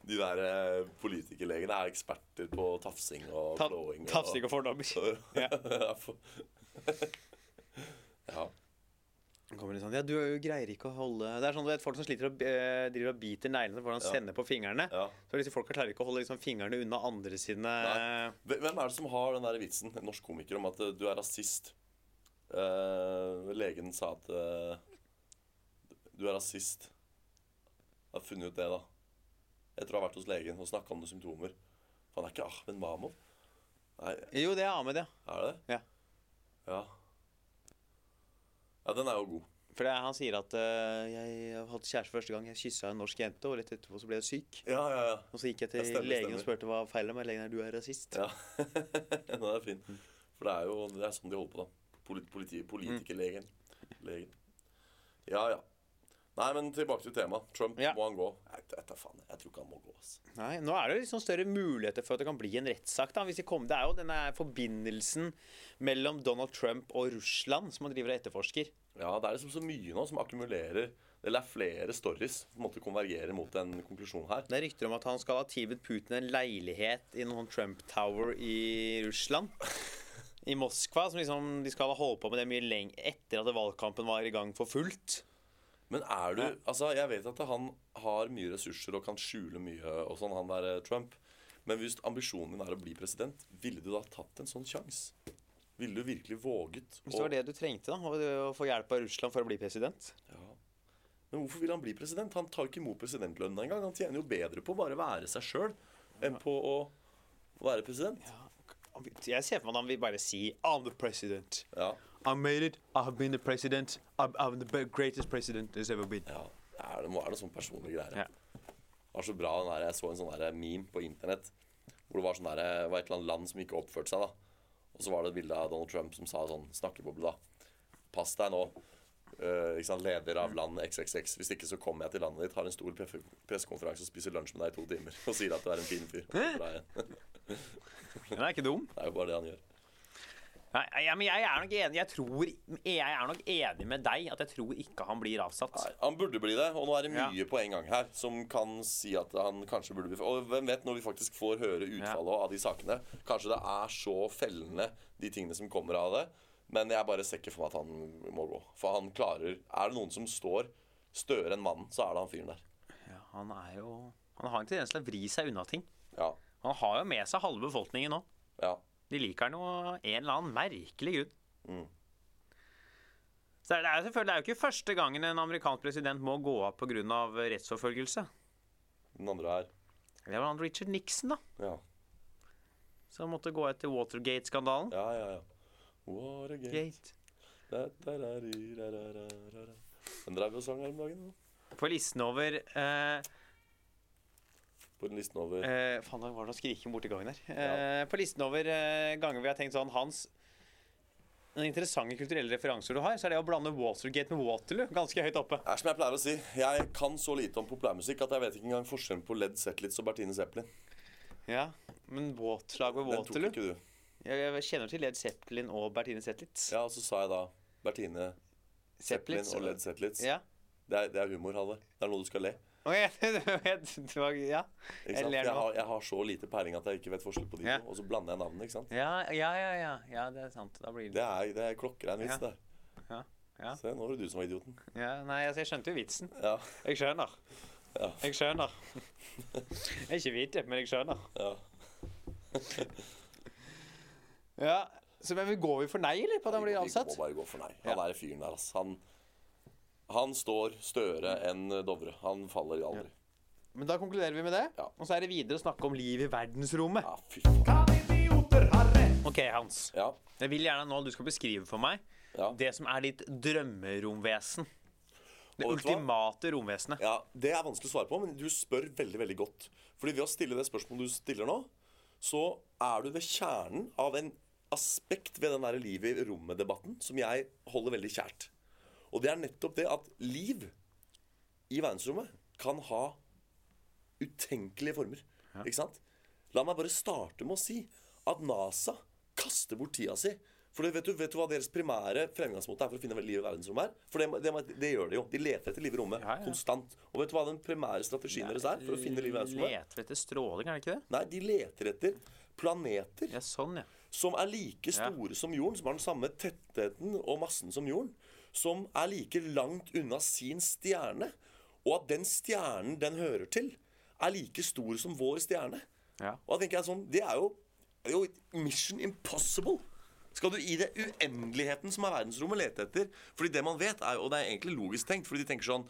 de der eh, politikerlegene er eksperter på tafsing og Ta, klåing. tafsing og fordommer. (laughs) Ja. ja. (laughs) ja. Sånn, ja, du greier ikke å holde Det er sånn du vet, folk som sliter og eh, driver og biter neglene foran Ja. sender på fingrene. ja. Så liksom, Folk klarer ikke å holde liksom, fingrene unna andre sine Nei. Hvem hvem er det som har den der vitsen, en norsk komiker, om at eh, du er rasist? Eh, legen sa at eh, du er rasist. Jeg har funnet ut det, da. Etter å ha vært hos legen og snakka om noen symptomer. For han er ikke Ahmed Mahmoud. Nei, Jo, det er Ahmed, ja. er det? Ja. Ja. Ja, den er jo god. For det, han sier at uh, jeg hadde kjæreste første gang. Jeg kyssa en norsk jente, og rett etterpå så ble jeg syk. Ja, ja, ja. Og så gikk jeg til stemmer, legen stemmer. og spurte hva feiler med Legen er du er rasist. ja. (laughs) den er fin. For det er jo det er sånn de holder på, da. Polit politi politikerlegen. Legen. Ja, ja. Nei, men tilbake til temaet. Trump, Ja. må han gå? Jeg, vet faen, jeg tror ikke han må gå. Altså. Nei, Nå er det liksom større muligheter for at det kan bli en rettssak. da, hvis Det kommer. Det er jo denne forbindelsen mellom Donald Trump og Russland som han driver og etterforsker. Ja, det er liksom så mye nå som akkumulerer Eller er flere stories som måtte konvergere mot en konklusjon her. Det er rykter om at han skal ha tilbudt Putin en leilighet i noen Trump Tower i Russland. I Moskva. Som liksom, de skal ha holdt på med det mye lenge etter at valgkampen var i gang for fullt. Men er du Ja. Altså, jeg vet at han har mye ressurser og kan skjule mye og sånn, han der eh, Trump. Men hvis ambisjonen din er å bli president, ville du da tatt en sånn sjanse? Ville du virkelig våget Hvis det var det du trengte, da, å få hjelp av Russland for å bli president. Ja. Men hvorfor vil han bli president? Han tar ikke imot presidentlønna engang. Han tjener jo bedre på å bare være seg sjøl enn på å være president. Jeg ser for meg at han vil bare si I'm the president. Ja. I made it. I have been the president. I'm, I'm the greatest president there's ever been. ja. Det må være noe sånn personlige greier. Ja. Det var så bra den der, Jeg så en sånn der meme på internett hvor det var sånn der, var et eller annet land som ikke oppførte seg. da Og så var det et bilde av Donald Trump som sa sånn Snakkeboble, da. Pass deg nå. Uh, ikke sant, Leder av land XXX. Hvis ikke så kommer jeg til landet ditt, har en stor pre- pressekonferanse og spiser lunsj med deg i to timer. (laughs) Og sier at du er en fin fyr. (laughs) Den er ikke dum. Det er jo bare det han gjør. Nei, ja, men jeg er nok enig Jeg tror Jeg er nok enig med deg at jeg tror ikke han blir avsatt. Nei, Han burde bli det, og nå er det Ja. mye på en gang her som kan si at han kanskje burde bli Og hvem vet, når vi faktisk får høre utfallet av de sakene Kanskje det er så fellende, de tingene som kommer av det. Men jeg bare ser ikke for meg at han må gå. For han klarer Er det noen som står støere enn mannen, så er det han fyren der. Ja, han er jo Han har en tendens til å vri seg unna ting. Ja. Han har jo med seg halve befolkningen nå. Ja. De liker han av en eller annen merkelig grunn. Mm. Så det er, selvfølgelig, det er jo ikke første gangen en amerikansk president må gå av pga. rettsforfølgelse. Den andre er Det var han Richard Nixon, da. Ja. Som måtte gå etter Watergate-skandalen. Ja, ja, ja. Watergate Gate. Den drev jo sang her om dagen. da. På listen over eh, På den listen over eh, Faen, det var noe skriking borti gangen her. Eh, på listen over eh, ganger vi har tenkt sånn Hans den interessante kulturelle referanser du har, så er det å blande Watergate med Waterloo ganske høyt oppe. Det er som jeg pleier å si, jeg kan så lite om populærmusikk at jeg vet ikke engang forskjellen på Led Zetlitz og Bertine Zeppelin. Ja, Men båtslag ved Waterloo Den tok ikke du. jeg, jeg kjenner til Led Zeppelin og Bertine Zetlitz. Ja, og så sa jeg da Bertine Zeppelin Zetlitz, og Led Zetlitz. Ja. Det, er, det er humor, Halle. Det er noe du skal le. Det (laughs) ja. Jeg har, jeg har så lite peiling at jeg ikke vet forskjell på de Ja. to. Og så blander jeg navnene, ikke sant. Ja, ja, ja, ja, ja, det er sant. Det det er, det er klokker er vits Ja. det. Ja, ja. Se, nå var det du som var idioten. ja, Nei, altså, jeg skjønte jo vitsen. Ja, Jeg skjønner. Ja. Jeg skjønner. (laughs) Jeg er ikke hvit, men jeg skjønner. ja. Ja, så men Går vi for nei, eller? På at han blir Vi må bare gå for nei. Ja. Han er fyren der, ass. Han Han står større enn Dovre. Han faller aldri. Men da konkluderer vi med det. Ja. Og så er det videre å snakke om liv i verdensrommet. Ja, fy faen. Ok, Hans. Ja. Jeg vil gjerne nå du skal beskrive for meg Ja. det som er ditt drømmeromvesen. Det ultimate romvesenet. ja, Det er vanskelig å svare på, men du spør veldig veldig godt. Fordi ved å stille det spørsmålet du stiller nå, så er du ved kjernen av en aspekt ved den der livet i rommet-debatten som jeg holder veldig kjært. Og det er nettopp det at liv i verdensrommet kan ha utenkelige former. Ikke sant? La meg bare starte med å si at NASA kaster bort tida si. For vet, du, vet du hva deres primære fremgangsmåte er for å finne liv i verdensrommet? er? For det, det, det gjør de jo. De leter etter liv i rommet Ja, ja. konstant. Og vet du hva den primære strategien deres er for å finne liv i verdensrommet? Leter etter stråling, er det ikke det? Nei, de leter etter planeter Ja, sånn, ja. som er like store som jorden, som har den samme tettheten og massen som jorden, som er like langt unna sin stjerne, og at den stjernen den hører til, er like stor som vår stjerne. Ja. Og da tenker jeg sånn, det er jo, det er jo mission impossible. Skal du i det uendeligheten som er verdensrommet lete etter? Fordi det man vet, er, og det er egentlig logisk tenkt, fordi de tenker sånn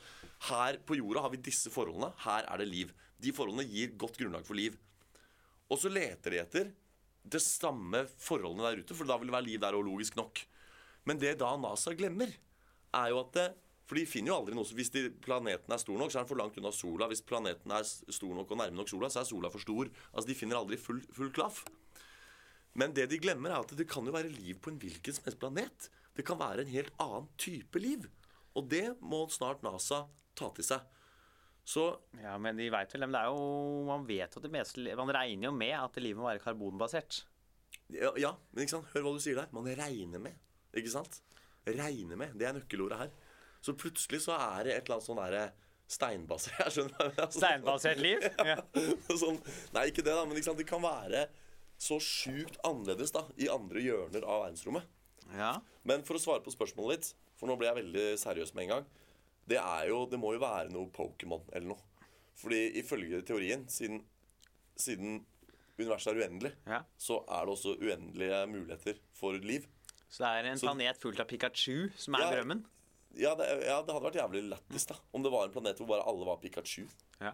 Her på jorda har vi disse forholdene, her er det liv. De forholdene gir godt grunnlag for liv. Og så leter de etter det samme forholdene der ute, for da vil det være liv der og logisk nok. Men det da NASA glemmer, er jo at det, For de finner jo aldri noe Hvis de, planeten er stor nok, så er den for langt unna sola. Hvis planeten er stor nok og nærme nok sola, så er sola for stor. Altså, De finner aldri full, full klaff. Men det de glemmer, er at det kan jo være liv på en hvilken som helst planet. Det kan være en helt annen type liv. Og det må snart NASA ta til seg. Så ja, men de vet vel men det er jo Man vet jo at det meste Man regner jo med at livet må være karbonbasert. Ja, ja, men ikke sant? hør hva du sier der. Man regner med. Ikke sant? Regne med. Det er nøkkelordet her. Så plutselig så er det et eller annet sånn derre steinbasert (laughs) Jeg skjønner hva. Steinbasert liv? (laughs) Ja. sånn, Nei, ikke det, da, men sant? det kan være så sjukt annerledes da, i andre hjørner av verdensrommet. ja. Men for å svare på spørsmålet ditt, for nå ble jeg veldig seriøs med en gang Det er jo, det må jo være noe Pokémon eller noe. Fordi ifølge teorien, siden, siden universet er uendelig, ja. så er det også uendelige muligheter for liv. Så det er en Så- planet fullt av Pikachu som er Ja. drømmen? Ja det, ja, det hadde vært jævlig lættis da om det var en planet hvor bare alle var Pikachu. Ja.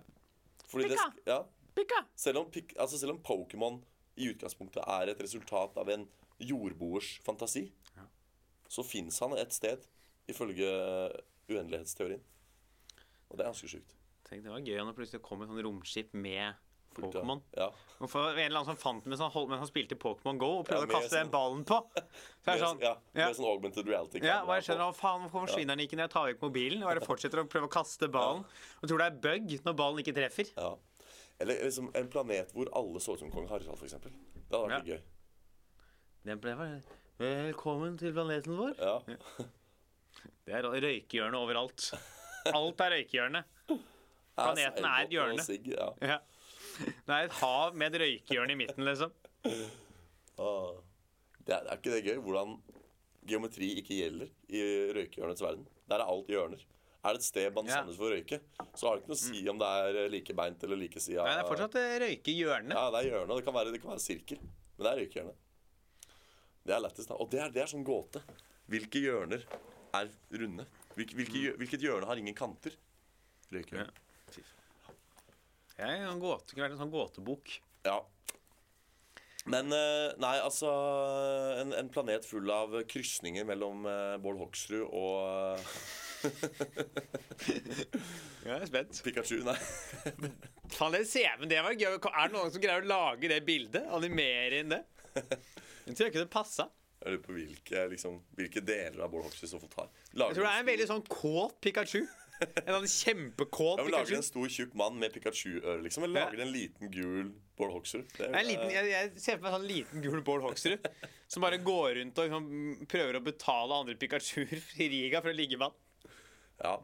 Fordi det, Pika! ja, Pika! selv om, altså selv om Pokémon i utgangspunktet er et resultat av en jordboers fantasi, så fins han et sted, ifølge uendelighetsteorien. Og det er ganske sjukt. Tenk, det var gøy når det plutselig kom et sånn romskip med Pokémon. Ja. Og en eller annen som fant mens han, holdt, mens han spilte Pokémon Go og prøvde ja, å kaste sånn- ballen på. (laughs) Så er det sånn, ja, ja. med sånn augmented reality. Ja, og jeg skjønner. Faen, hvorfor forsvinner den ikke når jeg tar vekk mobilen? Og bare (laughs) fortsetter å prøve å kaste ballen. Og tror det er bug når ballen ikke treffer. Ja. Eller liksom en planet hvor alle så ut som kong Harald, f.eks. Det hadde vært gøy. Det ble Velkommen til planeten vår. Ja. Det er røykehjørne overalt. (laughs) Alt er røykehjørne. Planeten er et hjørne. ja. Ja. Det er et hav med et røykehjørne i midten, liksom. Ah. Det er, er ikke det gøy? Hvordan geometri ikke gjelder i røykehjørnets verden. Der er alt hjørner. Er det et sted man Ja. samles for å røyke, så har det ikke noe å si om det er like beint eller likesida. Nei, det er fortsatt eh, røykehjørne. Ja, det er hjørne. Det kan være, det kan være sirkel. Men det er røykehjørne. Det er lettest, da. Og det er, det er sånn gåte. Hvilke hjørner er runde? Hvilke, hvilke, hvilket hjørne har ingen kanter? Røykehjørne. Jeg kan gåte, kunne vært en sånn gåtebok. Ja. Men eh, nei, altså En, en planet full av krysninger mellom eh, Bård Hoksrud og (laughs) Jeg er spent. Pikachu. Nei. Faen, det CV-en, det var gøy. Er det noen som greier å lage det bildet? Animere inn det? Jeg tror ikke det passa. Jeg lurer på hvilke, liksom, hvilke deler av Bård Hoksrud som får ta. Lager Jeg tror det er en veldig sånn kåt Pikachu. En sånn kjempekåt ja, men Lager Pikachu. en stor, tjukk mann med Pikachu-øre, liksom? Eller Ja. lager en liten, gul Bård Hoksrud? Liten, jeg, jeg ser for meg en sånn liten gul Bård Hoksrud (laughs) som bare går rundt og liksom, prøver å betale andre Pikachuer i Riga for å ligge med han. Ja.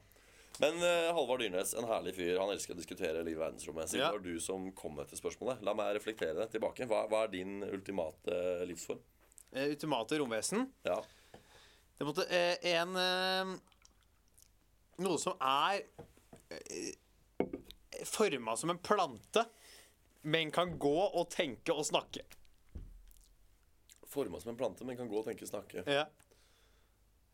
Men uh, Halvard Dyrnes, en herlig fyr. Han elsker å diskutere livet i verdensrommet. Siden Ja. det var du som kom med dette spørsmålet. La meg reflektere det tilbake. Hva, hva er din ultimate eh, livsform? Uh, Ultimate romvesen. Ja. Det måtte uh, en Noe som er eh, forma som en plante, men kan gå og tenke og snakke. Forma som en plante, men kan gå og tenke og snakke. Ja.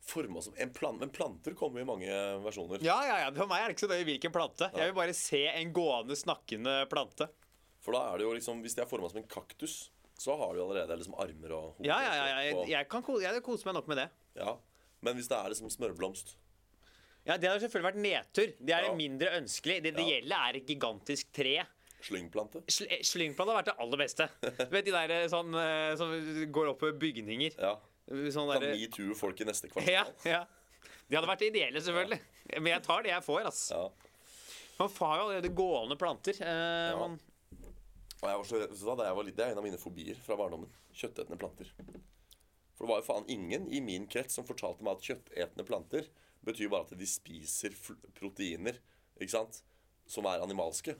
forma som en plan Men planter kommer i mange versjoner. Ja, ja, ja. For meg er det ikke så nøye hvilken plante. Jeg vil bare se en gående, snakkende plante. For da er det jo liksom Hvis de er forma som en kaktus, så har du allerede liksom armer og hode. Ja, ja, ja. ja. Jeg, jeg, kan jeg, jeg koser meg nok med det. ja. Men hvis det er liksom smørblomst Ja, Det hadde selvfølgelig vært nedtur. Det er Ja. mindre ønskelig. Det Ja. gjelder, er et gigantisk tre. Slyngplante Sl slyngplante har vært det aller beste. Du vet de der eh, sånn, eh, som går opp på bygninger? Ja. Sånn Kan der, metoo folk i neste kvartal. ja, ja. De hadde vært ideelle, selvfølgelig. Men jeg tar det jeg får. ass. Ja. Man får jo allerede gående planter. Eh, man, Og jeg var så, hva, da jeg var litt, Det er en av mine fobier fra barndommen. Kjøttetende planter. For det var jo faen ingen i min krets som fortalte meg at kjøttetende planter betyr bare at de spiser proteiner ikke sant? som er animalske.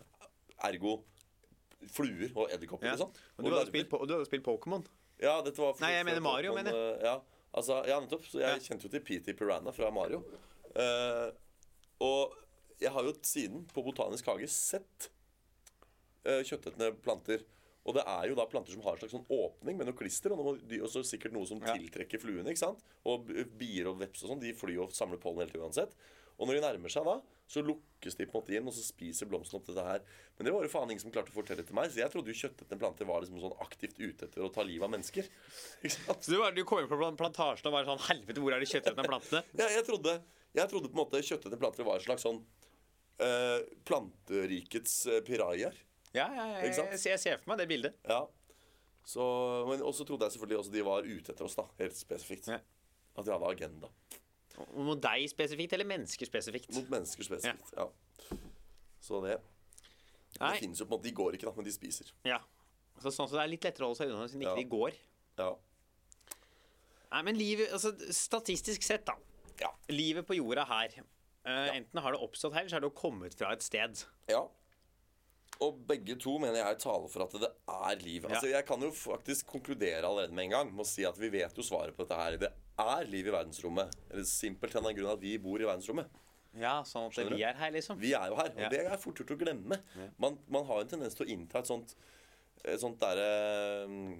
Ergo fluer og edderkopper. ja. Liksom. Og du hadde spilt, du hadde spilt Pokémon. Ja, dette var Nei, jeg mener Mario, Pokemon, mener jeg. Ja, altså, ja, nettopp. Så jeg Ja. kjente jo til PT Piranha fra Mario. Uh, og jeg har jo siden på Botanisk hage sett uh, kjøttetende planter. Og det er jo da planter som har en slags sånn åpning med noe klister, og noe, også sikkert noe som tiltrekker fluene. ikke sant? Og bier og veps og sånn, de flyr og samler pollen hele tiden uansett. Og når de nærmer seg da, så lukkes de på en måte inn, og så spiser blomsten opp dette her. Men det var jo faen ingen som klarte å fortelle til meg, så jeg trodde jo kjøttetende planter var liksom sånn aktivt ute etter å ta livet av mennesker. (laughs) Så du, var- du kom inn på plan- plantasjen og var sånn Helvete, hvor er de kjøttetende plantene? (laughs) Ja, jeg trodde, jeg trodde på en måte kjøttetende planter var en slags sånn Uh, planterikets uh, pirajaer. Ja, ja, ja, Ikke jeg, jeg ser for meg det bildet. Ja. Så, men også trodde jeg selvfølgelig også de var ute etter oss, da. Helt spesifikt. Ja. At de hadde agenda. Mot deg spesifikt, eller mennesker spesifikt? Mot mennesker spesifikt. Ja. Så det Nei. Det finnes jo på en måte De går ikke, da, men de spiser. Ja. Så sånn så det er litt lettere å holde seg unna siden ikke de går. Ja. Nei, men livet, altså Statistisk sett, da. Ja. Livet på jorda her. eh, Enten har det oppstått her, eller så har det jo kommet fra et sted. ja. Og begge to mener jeg taler for at det er liv. Altså, Jeg kan jo faktisk konkludere allerede med en gang med å si at vi vet jo svaret på dette her. Det er liv i verdensrommet. Eller simpelthen av den grunn at vi bor i verdensrommet. Ja, sånn at vi er her, liksom. Vi er jo her, og Ja. det er fort gjort å glemme. Man, man har en tendens til å innta et sånt Et sånt derre mm,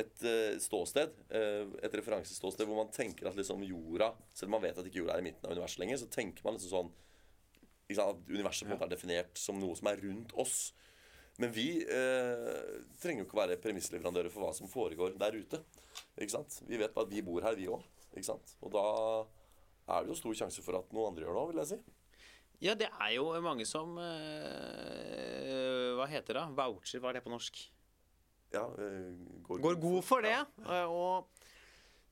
Et eh, ståsted, eh, et referanseståsted hvor man tenker at liksom jorda Selv om man vet at ikke jorda er i midten av universet lenger, så tenker man liksom sånn sant, universet på en måte er definert som noe som er rundt oss. Men vi eh, trenger jo ikke å være premissleverandører for hva som foregår der ute. Ikke sant? Vi vet bare at vi bor her, vi òg. Og da er det jo stor sjanse for at noen andre gjør det òg, vil jeg si. Ja, det er jo mange som øh, Hva heter det? Voucher, hva er det på norsk? Ja, øh, går, Går god for det. Ja. Og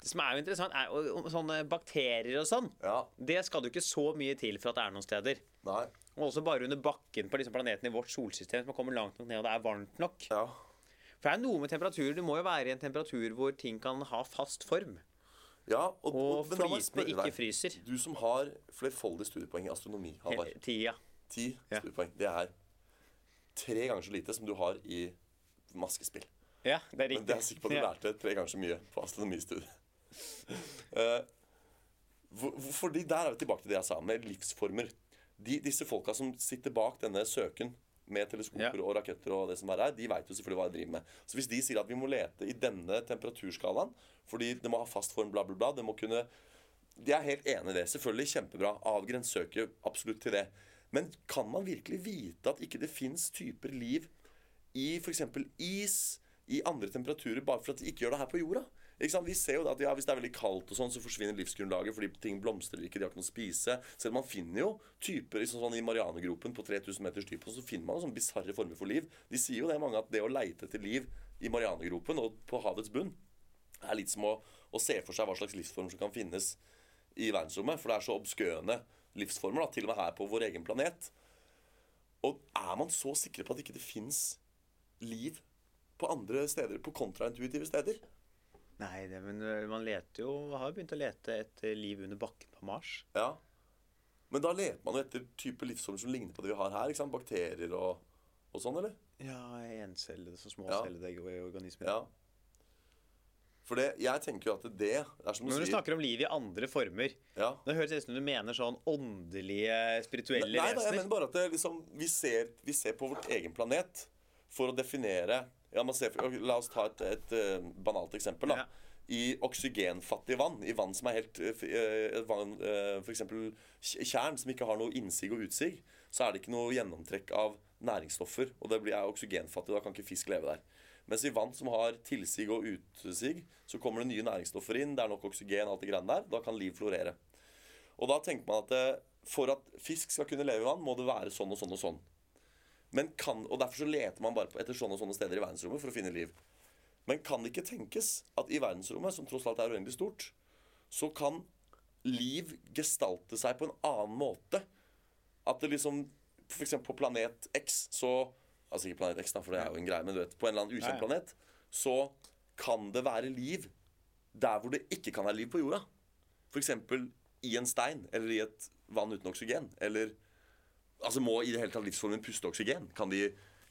det som er jo interessant, er sånne bakterier og sånn. Ja. Det skal du ikke så mye til for at det er noen steder. Nei. Og også bare under bakken på liksom planeten i vårt solsystem som kommer langt nok ned, og det er varmt nok. Ja. For det er noe med temperaturer. Det må jo være i en temperatur hvor ting kan ha fast form. ja og, Og og flytende, ikke deg. fryser. Du som har flerfoldige studiepoeng i astronomi, Halvard. Ti, ja. Ti Ja. studiepoeng. Det er tre ganger så lite som du har i maskespill. Ja, det er riktig. Men det er sikkert på at du lærte tre ganger så mye på astronomistudiet. (laughs) uh, for, hvor- fordi der er vi tilbake til det jeg sa med livsformer. De, disse folka som sitter bak denne søken med teleskoper og raketter og det som er her, de veit jo selvfølgelig hva de driver med. Så hvis de sier at vi må lete i denne temperaturskalaen fordi det må ha fast form, bla, bla, bla det må kunne De er helt enig i det. Selvfølgelig kjempebra. Avgrens søket absolutt til det. Men kan man virkelig vite at ikke det fins typer liv i f.eks. is, i andre temperaturer, bare for at de ikke gjør det her på jorda? Ikke? Vi ser jo at ja, Hvis det er veldig kaldt, og sånn, så forsvinner livsgrunnlaget fordi ting blomstrer ikke, de har ikke noe å spise. Selv man finner jo typer liksom sånn i Marianegropen på 3000 meters dyp, så finner man sånn bisarre former for liv. De sier jo det mange at det å leite etter liv i Marianegropen og på havets bunn er litt som å, å se for seg hva slags livsformer som kan finnes i verdensrommet. For det er så obskøne livsformer, da, til og med her på vår egen planet. Og er man så sikre på at ikke det fins liv på andre steder, på kontraintuitive steder? Nei, det, men man leter jo Har jo begynt å lete etter liv under bakken på Mars. Ja. Men da leter man jo etter type livsformer som ligner på det vi har her. ikke sant? Bakterier og, og sånn, eller? Ja, encellede, så småcellede Ja. organismer. Ja. For det, jeg tenker jo at det er som du når du sier snakker om liv i andre former ja. Det høres ut som du mener sånn åndelige, spirituelle Nei, da, jeg mener bare at det, liksom, vi, ser, vi ser på vårt egen planet for å definere ja, man ser, La oss ta et, et et banalt eksempel. da. Ja. i oksygenfattig vann, i vann som er helt eh, eh, vann, eh, eksempel tj- tjern som ikke har noe innsig og utsig, så er det ikke noe gjennomtrekk av næringsstoffer. Og det blir er oksygenfattig, da kan ikke fisk leve der. Mens i vann som har tilsig og utsig, så kommer det nye næringsstoffer inn. Det er nok oksygen, alt det greiene der. Da kan liv florere. Og da tenker man at for at fisk skal kunne leve i vann, må det være sånn og sånn og sånn. Men kan, og Derfor så leter man bare etter sånne og sånne steder i verdensrommet for å finne liv. Men kan det ikke tenkes at i verdensrommet, som tross alt er uendelig stort, så kan liv gestalte seg på en annen måte? At det liksom eksempel på planet X, så Altså ikke planet X, da, for det er jo en greie, men du vet, på en eller annen ukjent planet, så kan det være liv der hvor det ikke kan være liv på jorda. F.eks. i en stein eller i et vann uten oksygen. Eller Altså Må i det hele tatt livsformen puste oksygen? Kan de,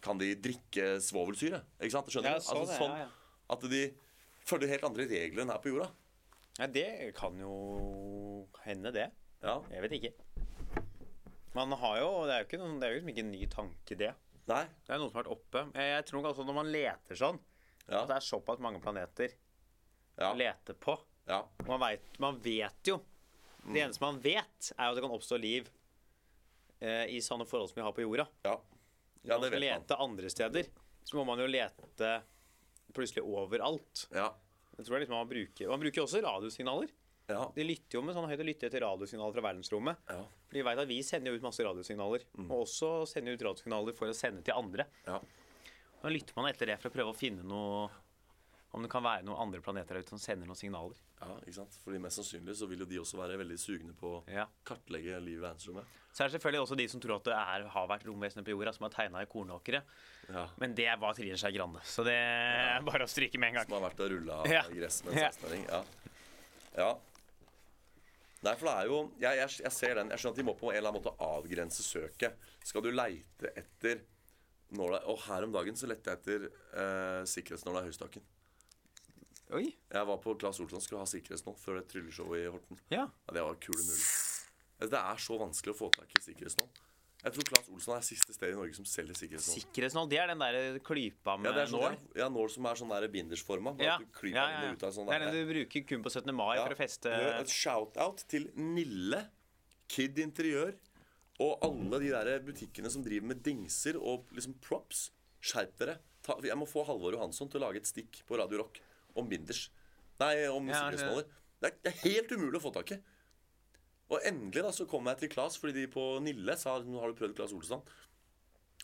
kan de drikke svovelsyre? Ikke sant? Skjønner Ja, du? så Altså, sånn ja, ja. At de følger helt andre regler enn her på jorda. Ja, det kan jo hende, det. Ja. Jeg vet ikke. Man har jo Det er jo ikke, noen, det er jo liksom ikke en ny tanke, det. Nei. Det er noen som har vært oppe. Jeg, tror altså når man leter sånn, Ja. at det er såpass mange planeter Ja. å lete på ja. Man vet, man vet jo Det eneste man vet, er jo at det kan oppstå liv i sånne forhold som vi har på jorda. ja. ja Når man det skal man. lete andre steder, så må man jo lete plutselig overalt. Ja. Jeg tror liksom man bruker Man bruker også radiosignaler. Ja. De lytter jo med sånn høyde lytter etter radiosignaler fra verdensrommet. Ja. For de vet at vi sender jo ut masse radiosignaler. Og også sender ut radiosignaler for å sende til andre. ja. Da lytter man etter det for å prøve å finne noe Om det kan være noen andre planeter der ute som sender noen signaler. ja ikke sant? Fordi Mest sannsynlig så vil jo de også være veldig sugne på å Ja. kartlegge livet i verdensrommet. Så er det selvfølgelig også de som tror at det er, har vært romvesener på jorda som har tegna i kornåkre. Ja. Men det var Trine Skei Grande, så det er bare å stryke med en gang. Som har vært og rulla Ja. gress med en Ja. 16-åring. Ja. ja. Nei, for det er jo jeg, jeg, jeg ser den. Jeg skjønner at de må på en eller annen måte avgrense søket. Skal du leite etter nåla Og her om dagen så lette jeg etter eh, sikkerhetsnåla i høystakken. Oi. Jeg var på Claes Olsson skulle ha sikkerhetsnål før det trylleshow i Horten. Ja. Ja, det var kule null Det er så vanskelig å få tak i sikkerhetsnål. Jeg tror Claes Olsson er siste sted i Norge som selger sikkerhetsnål. Sikkerhetsnål, det er den der klypa med Ja, det er sånn, nål. ja, nål som er sånn der bindersforma. Ja. Ja, ja, ja. sånn Det er den du bruker kun på 17. mai for å feste Et shout-out til Nille, Kid Interiør og alle de der butikkene som driver med dingser og liksom props. Skjerp dere. Jeg må få Halvor Johansson til å lage et stikk på Radio Rock om binders. Nei, om Ja, sikkerhetsnåler. Det, er- det er helt umulig å få tak i. Og endelig da så kom jeg til Claes, fordi de på Nille sa nå har du prøvd Claes Olsson.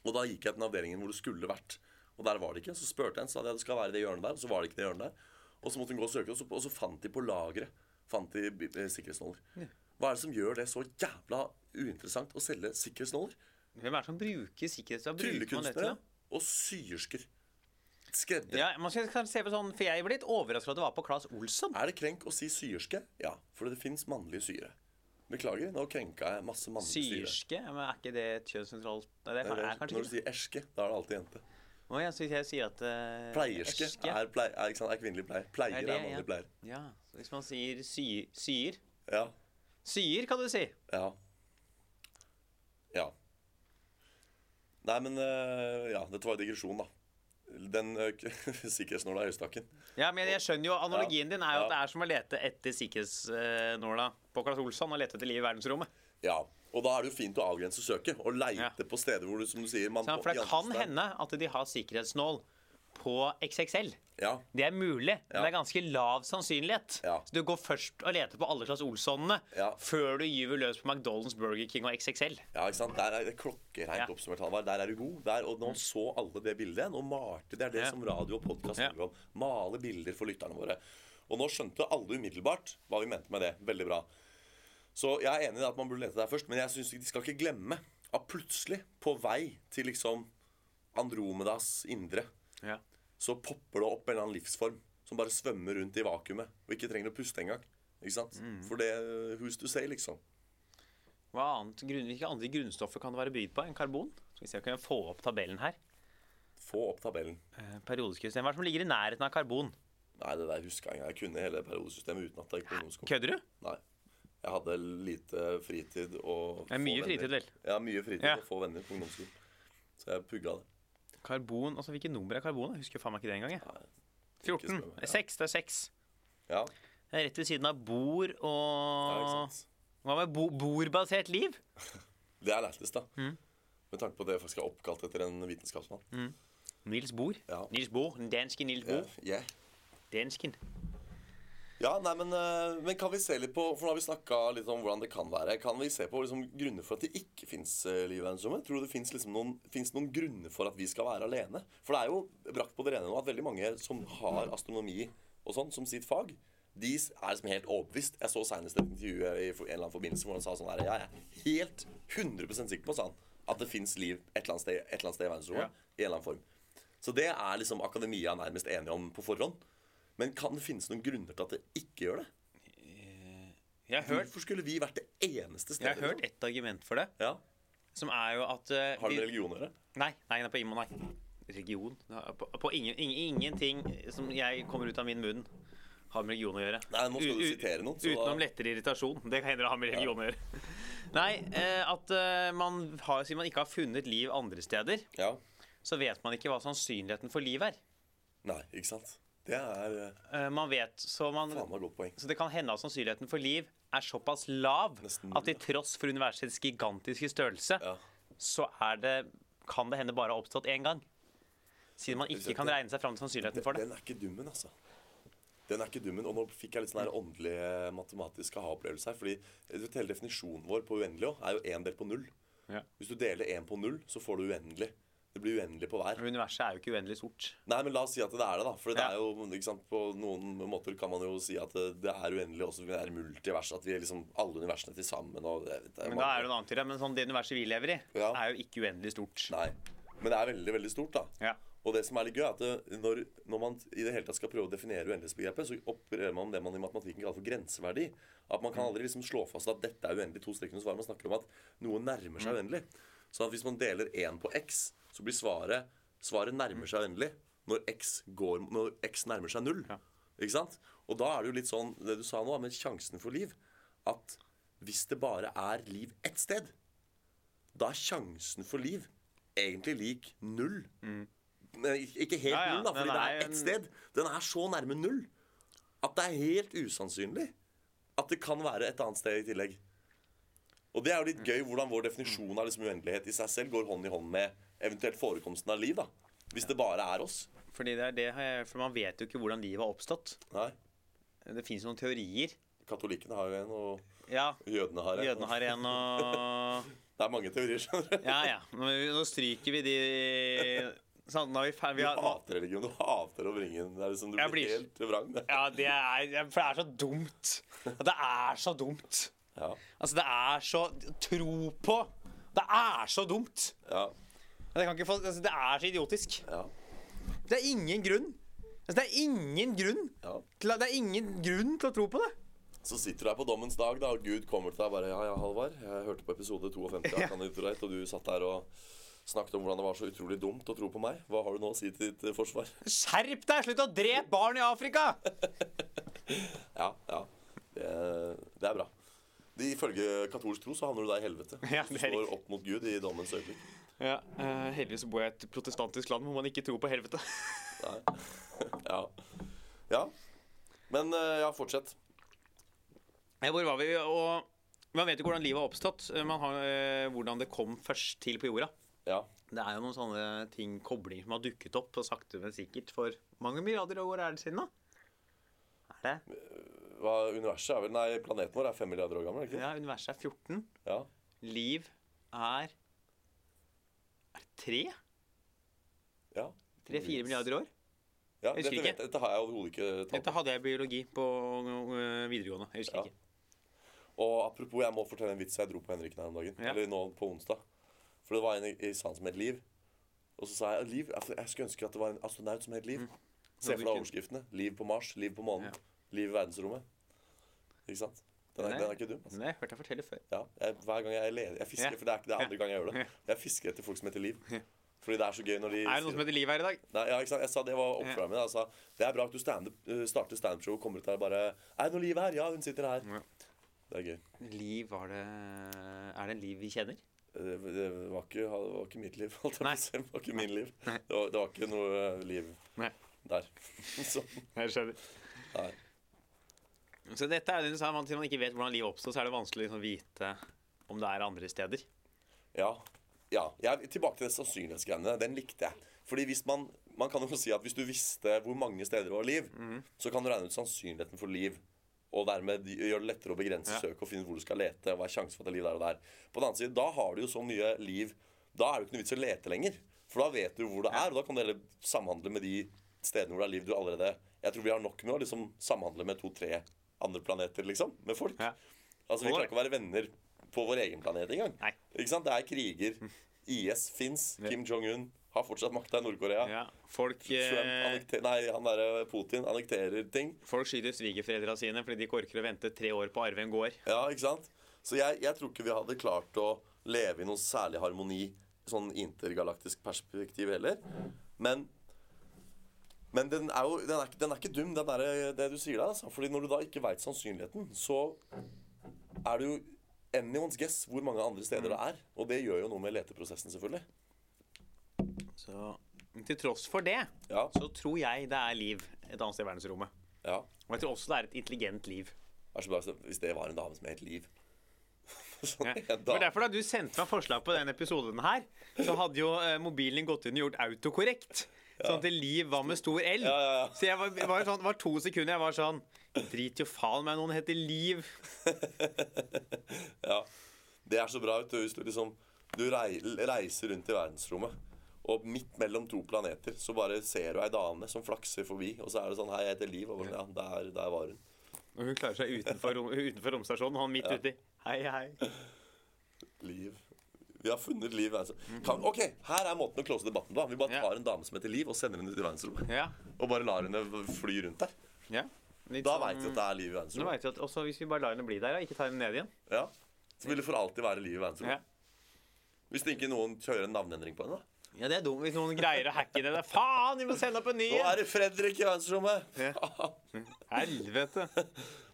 Og da gikk jeg til den avdelingen hvor det skulle vært. Og der var det ikke. Så spurte jeg en, sa de at det skal være det hjørnet der. Og så var det ikke det hjørnet der. Og så måtte hun gå og søke, og så, og så fant de på lageret Fant de sikkerhetsnåler. Ja. sikkerhetsnåler. Hva er det som gjør det så jævla uinteressant å selge sikkerhetsnåler? Hvem er det som bruker sikkerhetsnål? Bruker man det til Tryllekunstnere og syersker. Skredder. Ja, man skal kanskje se på sånn, for Jeg ble litt overrasket at det var på Claes Olsson. Er det krenk å si syerske? Ja, for det fins mannlige syre. Beklager, nå krenka jeg masse mannlige syre. Syerske? Men er ikke det et kjønnssentralt Nei, det er, Eller, er kanskje Når du sier erske, da er det alltid jente. Oh, ja, så hvis jeg sier at uh, Pleierske er, plei, er, ikke sant, er kvinnelig pleier. Pleier er, det, mannlig ja. pleier. Ja, så hvis man sier sy, syer Ja. Syer, kan du si. Ja. Ja. Nei, men uh, Ja, dette var jo digresjon, da. Den uh, (laughs) sikkerhetsnåla i høystakken. Ja, men jeg skjønner jo, Analogien din er jo at det er som å lete etter sikkerhetsnåla på Claes Olsson og lete etter liv i verdensrommet. Ja. Og da er det jo fint å avgrense søket og leite Ja. på steder hvor du, som du sier man, Så, for det kan hende at de har sikkerhetsnål på XXL. Ja. Det er mulig, men Ja. det er ganske lav sannsynlighet. Ja. Så du går først og leter på alle Claes Olssonene før du gyver løs på McDonald's, Burger King og XXL. Ja, ikke sant? Der er det klokkereint oppsummert, Halvard. Der er du god. Der, og nå så alle det bildet. Nå malte Det er det som radio og podkast handler om. Male bilder for lytterne våre. Og nå skjønte alle umiddelbart hva vi mente med det. Veldig bra. Så jeg er enig i at man burde lete der først, men jeg syns de skal ikke glemme at plutselig, på vei til liksom Andromedas indre, Ja. Så popper det opp en eller annen livsform som bare svømmer rundt i vakuumet og ikke trenger å puste engang. Ikke sant? Mm. For det Who's to say, liksom. Hva annet, grunn, hvilke andre grunnstoffer kan det være bygd på enn karbon? Skal vi se, Kan jeg få opp tabellen her? Få opp tabellen. Eh, system. Hva er det som ligger i nærheten av karbon? Nei, det der huska jeg. Jeg kunne hele periodesystemet uten at jeg gikk på ungdomsskolen. Kødder du? Nei. Jeg hadde lite fritid og få venner. mye fritid, vel? Ja, mye fritid Ja. og få venner på ungdomsskolen. Så jeg pugga det. Karbon, altså Hvilket nummer er karbon? Jeg husker faen meg ikke det engang. jeg. 14. spør meg. Ja. 6. Det er 6. Ja, Det er rett ved siden av bord og. Hva med bo bordbasert liv? (laughs) Det er lættis, da. Mm. Med tanke på at det faktisk er oppkalt etter en vitenskapsmann. Nils Bohr. Ja. Nils Bohr, den danske Nils Ja, Yeah. yeah. Dansken. Ja, nei, men, eh, men kan vi se litt på For nå har vi snakka litt om hvordan det kan være. Kan vi se på liksom, grunner for at det ikke fins liv i verdensrommet? Tror du det fins liksom, noen, noen grunner for at vi skal være alene? For det er jo brakt på det rene nå at veldig mange som har astronomi og sånn som sitt fag, de er liksom helt overbevist. Jeg så senest et intervju i en eller annen forbindelse hvor han sa sånn her Jeg er helt 100% sikker på, sa han, at det fins liv et eller sted, et eller annet sted i verdensrommet. Ja. I en eller annen form. Så det er liksom akademia nærmest enige om på forhånd. Men kan det finnes noen grunner til at det ikke gjør det? Har hørt, Hvorfor skulle vi vært det eneste stedet? jeg har hørt et argument for det, Ja. som er jo at uh, Har det religion å gjøre? Nei, nei, nei, på ingen. Nei. Er På, på ingen, ingen, ingenting som jeg kommer ut av min munn, har med religion å gjøre. Nei, nå skal du u- sitere noen. Så Utenom da, lettere irritasjon. Det kan hende det har med religion å gjøre. Nei, uh, at uh, man har, siden man ikke har funnet liv andre steder, ja. så vet man ikke hva sannsynligheten for liv er. Nei, ikke sant? Det er eh, Eh, man vet, så man faen meg godt poeng. Så det kan hende at sannsynligheten for liv er såpass lav Nesten at til tross for universets gigantiske størrelse, Ja. så er det, kan det hende bare ha oppstått én gang. Siden man ikke kan regne seg fram til sannsynligheten for det. Den er ikke dummen, altså. Den er ikke dummen. Og nå fikk jeg litt sånn åndelig åndelige, matematiske aha-opplevelse her. Fordi du vet, hele definisjonen vår på uendelig også, er jo én delt på null. Ja. Hvis du deler én på null, så får du uendelig. Det blir uendelig på hver. Universet er jo ikke uendelig stort. Nei, men la oss si at det er det, da. For det Ja. er jo, ikke sant, på noen måter kan man jo si at det det er uendelig også. Vi er multivers. At vi er liksom alle universene til sammen. Og det, det er Men da er det noe annet i det. Men sånn, det universet vi lever i, Ja. er jo ikke uendelig stort. Nei. Men det er veldig, veldig stort, da. Ja. Og det som er litt gøy, er at når, når man i det hele tatt skal prøve å definere uendelighetsbegrepet, så opererer man med det man i matematikken kaller for grenseverdi. At man kan aldri liksom slå fast at dette er uendelig to strekker under svaret. Man snakker om at noe nærmer seg uendelig. Så at hvis man deler én på x, så blir svaret Svaret nærmer seg uendelig når x, går, når x nærmer seg null. Ja. Ikke sant? Og da er det jo litt sånn det du sa nå, med sjansen for liv, at hvis det bare er liv ett sted, da er sjansen for liv egentlig lik null. Mm. ikke- helt Ja, ja, null, da, fordi det er ett sted. Den er så nærme null at det er helt usannsynlig at det kan være et annet sted i tillegg. Og det er jo litt gøy hvordan vår definisjon av liksom uendelighet i seg selv går hånd i hånd med eventuelt forekomsten av liv. da Hvis det bare er oss. Fordi det er det, for man vet jo ikke hvordan livet har oppstått. Nei. Det fins noen teorier. Katolikkene har jo en, og Ja, jødene har en. jødene har en, og (laughs) Det er mange teorier, skjønner du. Ja, ja. Nå, stryker vi de (laughs) Sånn, vi ferdig. Vi har, du hater religion. Du hater å bringe inn Det er liksom, Du blir blir- helt vrang. det. ja, det er, for det er så dumt. Det er så dumt. Ja. Altså, det er så Tro på! Det er så dumt! Ja. Jeg kan ikke få, altså, det er så idiotisk. Ja. Det er ingen grunn. Altså, det er ingen grunn ja. til, Det er ingen grunn til å tro på det. Så sitter du her på dommens dag, da, og Gud kommer til deg og bare Ja, ja, Halvard, jeg hørte på episode 52 av og du satt der og snakket om hvordan det var så utrolig dumt å tro på meg. Hva har du nå å si til ditt eh, forsvar? Skjerp deg! Slutt å drepe barn i Afrika! (laughs) Ja, ja. Det, det er bra. Ifølge katolsk tro så havner du deg i helvete. Ja, du står opp mot Gud i dommens øyeblikk. Ja, uh, Heldigvis bor jeg i et protestantisk land hvor man ikke tror på helvete. (laughs) Ja. ja. Men uh, ja, fortsett. Hvor var vi? Og man vet jo hvordan livet har oppstått. Eh, Man har uh, hvordan det kom først til på jorda. Ja. Det er jo noen sånne ting, koblinger som har dukket opp og sakte, men sikkert for mange milliarder år er det siden, da? Er det? Hva, universet er vel Nei, planeten vår er fem milliarder år gammel, ikke? Ja, universet er 14. Ja. Liv er tre? ja. Tre-fire milliarder år? Ja, Jeg husker dette, ikke. dette har jeg overhodet ikke tall Dette hadde jeg i biologi på øh, videregående. Jeg husker Ja. ikke. Og apropos, jeg må fortelle en vits jeg dro på Henriken her om dagen. Ja. Eller nå på onsdag. For det var en i, salen som het Liv. Og så sa jeg Liv, jeg skulle ønske at det var en astronaut som het Liv. Se for deg overskriftene. Liv på Mars, liv på månen, Mm. Liv i verdensrommet. Ikke sant? Den er, Den er- ikke dum. altså. Har jeg hørt deg fortelle før. Ja, jeg, hver gang jeg er ledig Jeg fisker, for det er, ikke- det andre gang jeg gjør det. Jeg fisker etter folk som heter Liv. Fordi det er så gøy når de Er det noen som heter Liv her i dag? Nei, ja, ikke sant? Jeg sa det var oppføreren min. Jeg sa det er bra at du stand uh, starter standup-show og kommer ut der og bare Er det noe liv her? Ja, hun sitter her. Ja. Det er gøy. Liv, var det Er det en Liv vi kjenner? Det, det, var ikke, var ikke mitt liv. Alt jeg Nei. Det var ikke min liv. Det var, det var ikke noe uh, liv Nei. der. (laughs) Så, Jeg skjønner. nei. Så dette er det man, Til man ikke vet hvordan livet oppstår, så er det vanskelig å liksom, vite om det er andre steder. Ja. ja. Jeg, tilbake til det sannsynlighetsgreiene. Den likte jeg. Fordi hvis man, man kan jo si at hvis du visste hvor mange steder det var liv, Mhm. så kan du regne ut sannsynligheten for liv. Og dermed gjøre det lettere å begrense Ja. søket og finne ut hvor du skal lete. Og hva er sjansen for at det er liv der og der. På den annen side, da har du jo så mye liv Da er det ikke noe vits i å lete lenger. For da vet du hvor det er, og da kan du heller samhandle med de stedene hvor det er liv du allerede Jeg tror vi har nok med å liksom samhandle med to-tre andre planeter, liksom. Med folk. Ja. Altså, Vi klarer ikke å være venner på vår egen planet engang. Nei. Ikke sant? Det er kriger. (laughs) IS fins. Kim Jong-un har fortsatt makta i Nord-Korea. Ja, folk, Trump eh, nei, han derre Putin annekterer ting. folk skyter svigerforeldra sine fordi de ikke orker å vente tre år på arven arve gård. Ja, ikke sant? Så jeg, jeg tror ikke vi hadde klart å leve i noen særlig harmoni sånn intergalaktisk perspektiv heller. Men men den er jo den er, den er ikke dum, den der, det du sier der. Altså. Fordi når du da ikke veit sannsynligheten, så er det jo anyone's guess hvor mange andre steder det er. Og det gjør jo noe med leteprosessen, selvfølgelig. Så til tross for det, Ja, så tror jeg det er liv et annet sted i verdensrommet. ja. Og jeg tror også det er et intelligent liv. Hvis det var en dame som het Liv. (laughs) Sånn Ja. For derfor Da du sendte meg forslag på denne episoden, her, så hadde jo eh, mobilen gått inn og gjort autokorrekt. Sånn til Liv var med stor L. Ja, ja, ja. Så jeg var, var, sånn, var to sekunder jeg var sånn Drit jo faen meg noen heter Liv. (laughs) Ja. Det er så bra vet du, hvis du liksom Du rei, reiser rundt i verdensrommet, og midt mellom to planeter så bare ser du ei dame som flakser forbi, og så er det sånn Hei, jeg heter Liv. Og ja, der, der var hun. Og hun klarer seg utenfor, utenfor romstasjonen, han midt uti. Hei, hei. Liv. Vi har funnet Liv. Altså. Kan, OK, her er måten å close debatten på. Vi bare tar en dame som heter Liv, og sender henne ut i verdensrommet. Ja. Og bare lar henne fly rundt der. ja. Litt Da sånn- veit vi at det er liv i vet at også Hvis vi bare lar henne bli der og ikke tar henne ned igjen Ja. Så vil det for alltid være liv i ja. Hvis ikke noen kjører en navneendring på henne, da. ja, det er dumt hvis noen greier å hacke det. der. Faen, vi må sende opp en ny Nå er det Fredrik i verdensrommet! (laughs) Helvete.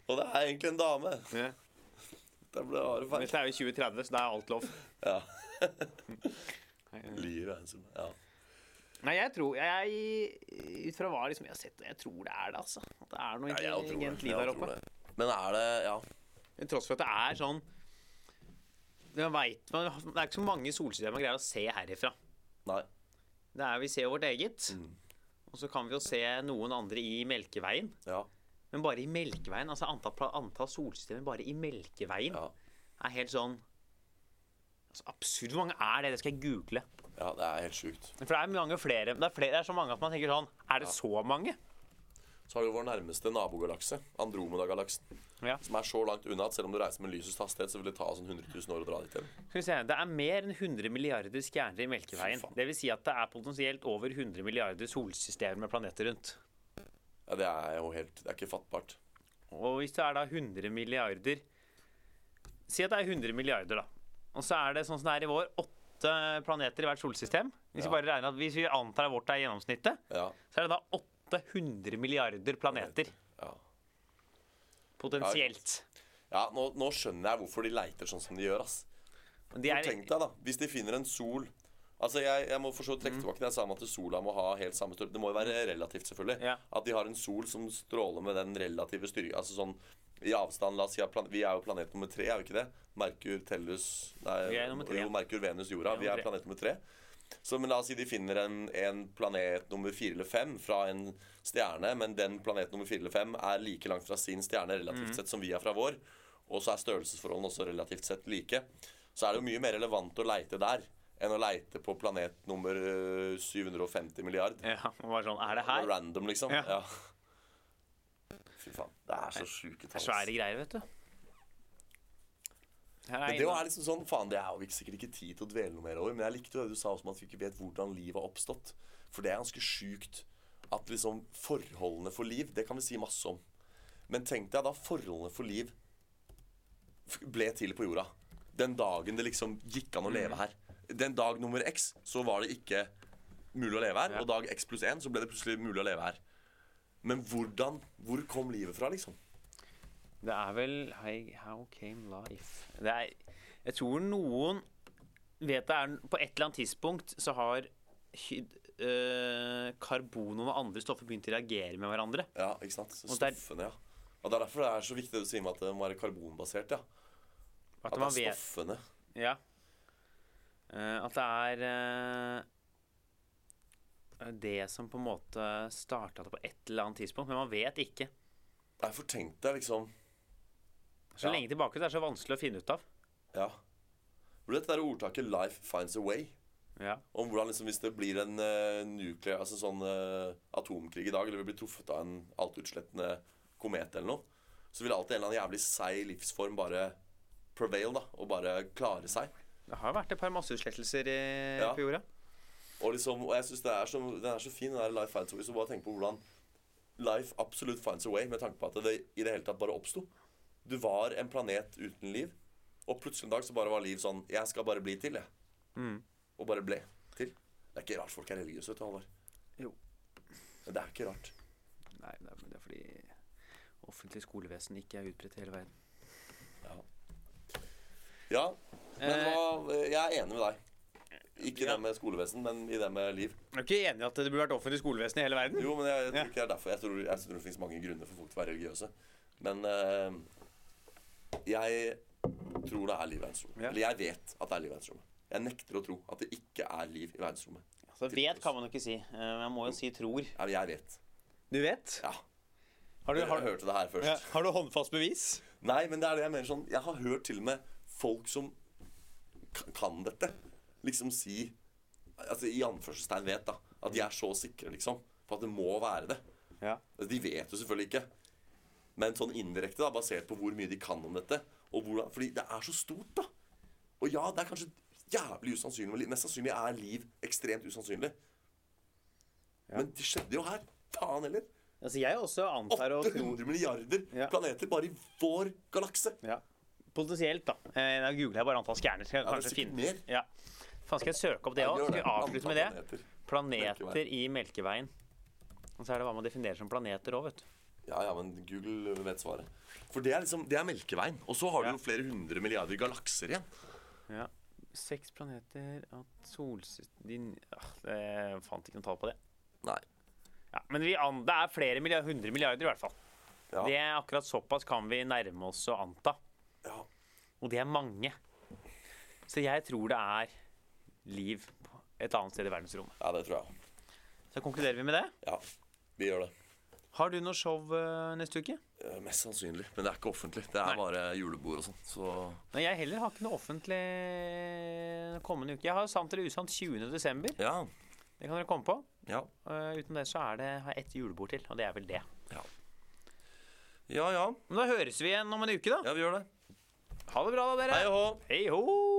Og det er egentlig en dame. Ja. Det ble bare feil. Dette er jo 2030, så da er alt lov. Ja. (laughs) Liv i ensom. Ja. Nei, jeg tror jeg, Ut fra hva liksom jeg har sett, jeg tror det er det, altså. At det er noe det. intelligent liv der oppe. det. Men er det Ja. Til tross for at det er sånn man vet, Det er ikke så mange solsystemer man greier å se herifra. Nei. Det er, Vi ser vårt eget. Mm. Og så kan vi jo se noen andre i Melkeveien. Ja. Men bare i Melkeveien, altså antall, antall solsystemer bare i Melkeveien Ja. er helt sånn altså, Absurd. Hvor mange er det? Det skal jeg google. ja, det er helt sjukt. For det er mange flere. Det er, flere, det er så mange at man tenker sånn Er det så mange? Så har vi vår nærmeste nabogalakse, Andromeda-galaksen, Ja. som er så langt unna at selv om du reiser med lysets hastighet, så vil det ta sånn 100 000 år å dra dit igjen. Skal vi se, Det er mer enn 100 milliarder stjerner i Melkeveien. Det vil si at det er potensielt over 100 milliarder solsystemer med planeter rundt. Ja, det er jo helt Det er ikke fattbart. Og hvis det er da 100 milliarder Si at det er 100 milliarder, da. Og så er det sånn som det er i vår, åtte planeter i hvert solsystem. Hvis Ja. vi bare regner at hvis vi antar at vårt er gjennomsnittet, Ja. så er det da 800 milliarder planeter. Ja. Potensielt. Ja, nå, nå skjønner jeg hvorfor de leiter sånn som de gjør, ass. Men de er, Tenk deg, da, hvis de finner en sol Altså, Jeg, jeg må forstå Mm. trekke tilbake det jeg sa om at sola må ha helt samme størrelse. Det må jo være relativt, selvfølgelig. Ja. At de har en sol som stråler med den relative styrke Altså sånn i avstand La oss si at Vi er jo planet nummer tre, er vi ikke det? Merkur, Tellus Nei, jo, Merkur, Venus, Jorda. Vi er planet nummer tre. Så men la oss si de finner en, en planet nummer fire eller fem fra en stjerne, men den planet nummer fire eller fem er like langt fra sin stjerne relativt Mm. sett som vi er fra vår, og så er størrelsesforholdene også relativt sett like, så er det jo mye mer relevant å leite der enn å leite på planet nummer øh, 750 milliard. ja, bare sånn Er det her? Random, liksom. Ja. Ja. Fy faen. Det er så sjuke tall. Svære greier, vet du. Men det er liksom sånn, faen, det er jo ikke- sikkert ikke tid til å dvele noe mer over, men jeg likte jo det du sa også om at vi ikke vet hvordan liv har oppstått. For det er ganske sjukt at liksom forholdene for liv, det kan vi si masse om. Men tenk deg da forholdene for liv ble til på jorda. Den dagen det liksom gikk an å Mm. leve her. Den dag nummer x så var det ikke mulig å leve her, og dag x pluss 1 så ble det plutselig mulig å leve her. Men hvordan, hvor kom livet fra, liksom? Det er vel How came life det er, Jeg tror noen vet det er På et eller annet tidspunkt så har hyd, øh, karbon og andre stoffer begynt å reagere med hverandre. Ja, ikke sant? Stoffene, ja. Og Det er derfor det er så viktig det du sier med at det må være karbonbasert. ja At, At det er vet stoffene. Ja. Eh, at det er eh, det som på en måte starta det på et eller annet tidspunkt, men man vet ikke. Nei, for tenk deg liksom Så Ja. lenge tilbake det er så vanskelig å finne ut av. Ja. Du dette der ordtaket 'life finds a way'? Ja. Om hvordan liksom hvis det blir en uh, nuklear, altså sånn uh, atomkrig i dag, eller vi blir truffet av en altutslettende komet eller noe, så vil alltid en eller annen jævlig seig livsform bare prevail, da, og bare klare seg. Det har vært et par masseutslettelser Ja. på jorda. Og, liksom, og jeg så, den er så fin, den der Life Finds a Way. Så bare tenk på hvordan Life absolutt finds a way, med tanke på at det i det hele tatt bare oppsto. Du var en planet uten liv, og plutselig en dag så bare var liv sånn Jeg skal bare bli til, jeg. Mm. Og bare ble til. Det er ikke rart folk er religiøse, vet du, Halvard. Jo. Men det er ikke rart. Nei, det er, det er fordi offentlig skolevesen ikke er utbredt i hele verden. Ja. Ja, men Eh. hva, jeg er enig med deg. Ikke i Ja. det med skolevesen, men i det med liv. Er du ikke enig i at det burde vært offentlig skolevesen i hele verden? Jo, men jeg, jeg tror ikke det er derfor. Jeg tror, jeg tror det finnes mange grunner for folk til å være religiøse. Men uh, jeg tror det er liv i verdensrommet. Ja. Eller jeg vet at det er liv i verdensrommet. Jeg nekter å tro at det ikke er liv i verdensrommet. Altså, vet kan man jo ikke si. Men Man må jo si tror. Ja, jeg vet. Du vet? Ja. Har du, har, jeg hørte det her først. ja, har du håndfast bevis? Nei, men det er det jeg mener sånn Jeg har hørt til og med folk som kan dette, liksom si Altså i anførselstegn vet, da. At de er så sikre, liksom. På at det må være det. Ja. Altså, De vet jo selvfølgelig ikke. Men sånn indirekte, da, basert på hvor mye de kan om dette. Og hvordan, fordi det er så stort, da. Og ja, det er kanskje jævlig usannsynlig. Mest sannsynlig er liv ekstremt usannsynlig. Men det skjedde jo her. Faen heller. Altså, jeg også antar og tror 800 milliarder Ja. planeter bare i vår galakse. ja. Potensielt, da. Eh, Da googler jeg bare antall stjerner. Skal er kanskje finne. Ja. Faen, skal jeg søke opp det Ja, òg? Skal vi avslutte med det? Planeter Melkeveien. i Melkeveien. Og så er det hva man definerer som planeter òg, vet du. Ja, ja, men Google vet svaret. For det er liksom, det er Melkeveien. Og så har du Ja. jo flere hundre milliarder galakser igjen. Ja. Seks planeter at solsystem Jeg fant ikke noe tall på det. Nei. Ja, men vi an, det er flere milliarder, hundre milliarder i hvert fall. Ja. Det er akkurat såpass kan vi nærme oss å anta. Ja. Og det er mange. Så jeg tror det er liv et annet sted i verdensrommet. ja, det tror jeg. Så konkluderer vi med det. Ja, vi gjør det. Har du noe show eh, neste uke? Eh, Mest sannsynlig. Men det er ikke offentlig. Det er Nei. bare julebord og sånn. Så Nei, jeg heller har ikke noe offentlig kommende uke. Jeg har Sant eller usant 20. desember. ja. Det kan dere komme på. Ja. Uh, uten det så er det har jeg ett julebord til, og det er vel det. Ja ja. Men da høres vi igjen om en uke, da. Ja, vi gjør det. Ha det bra, da, dere. Hei ho. Hei ho!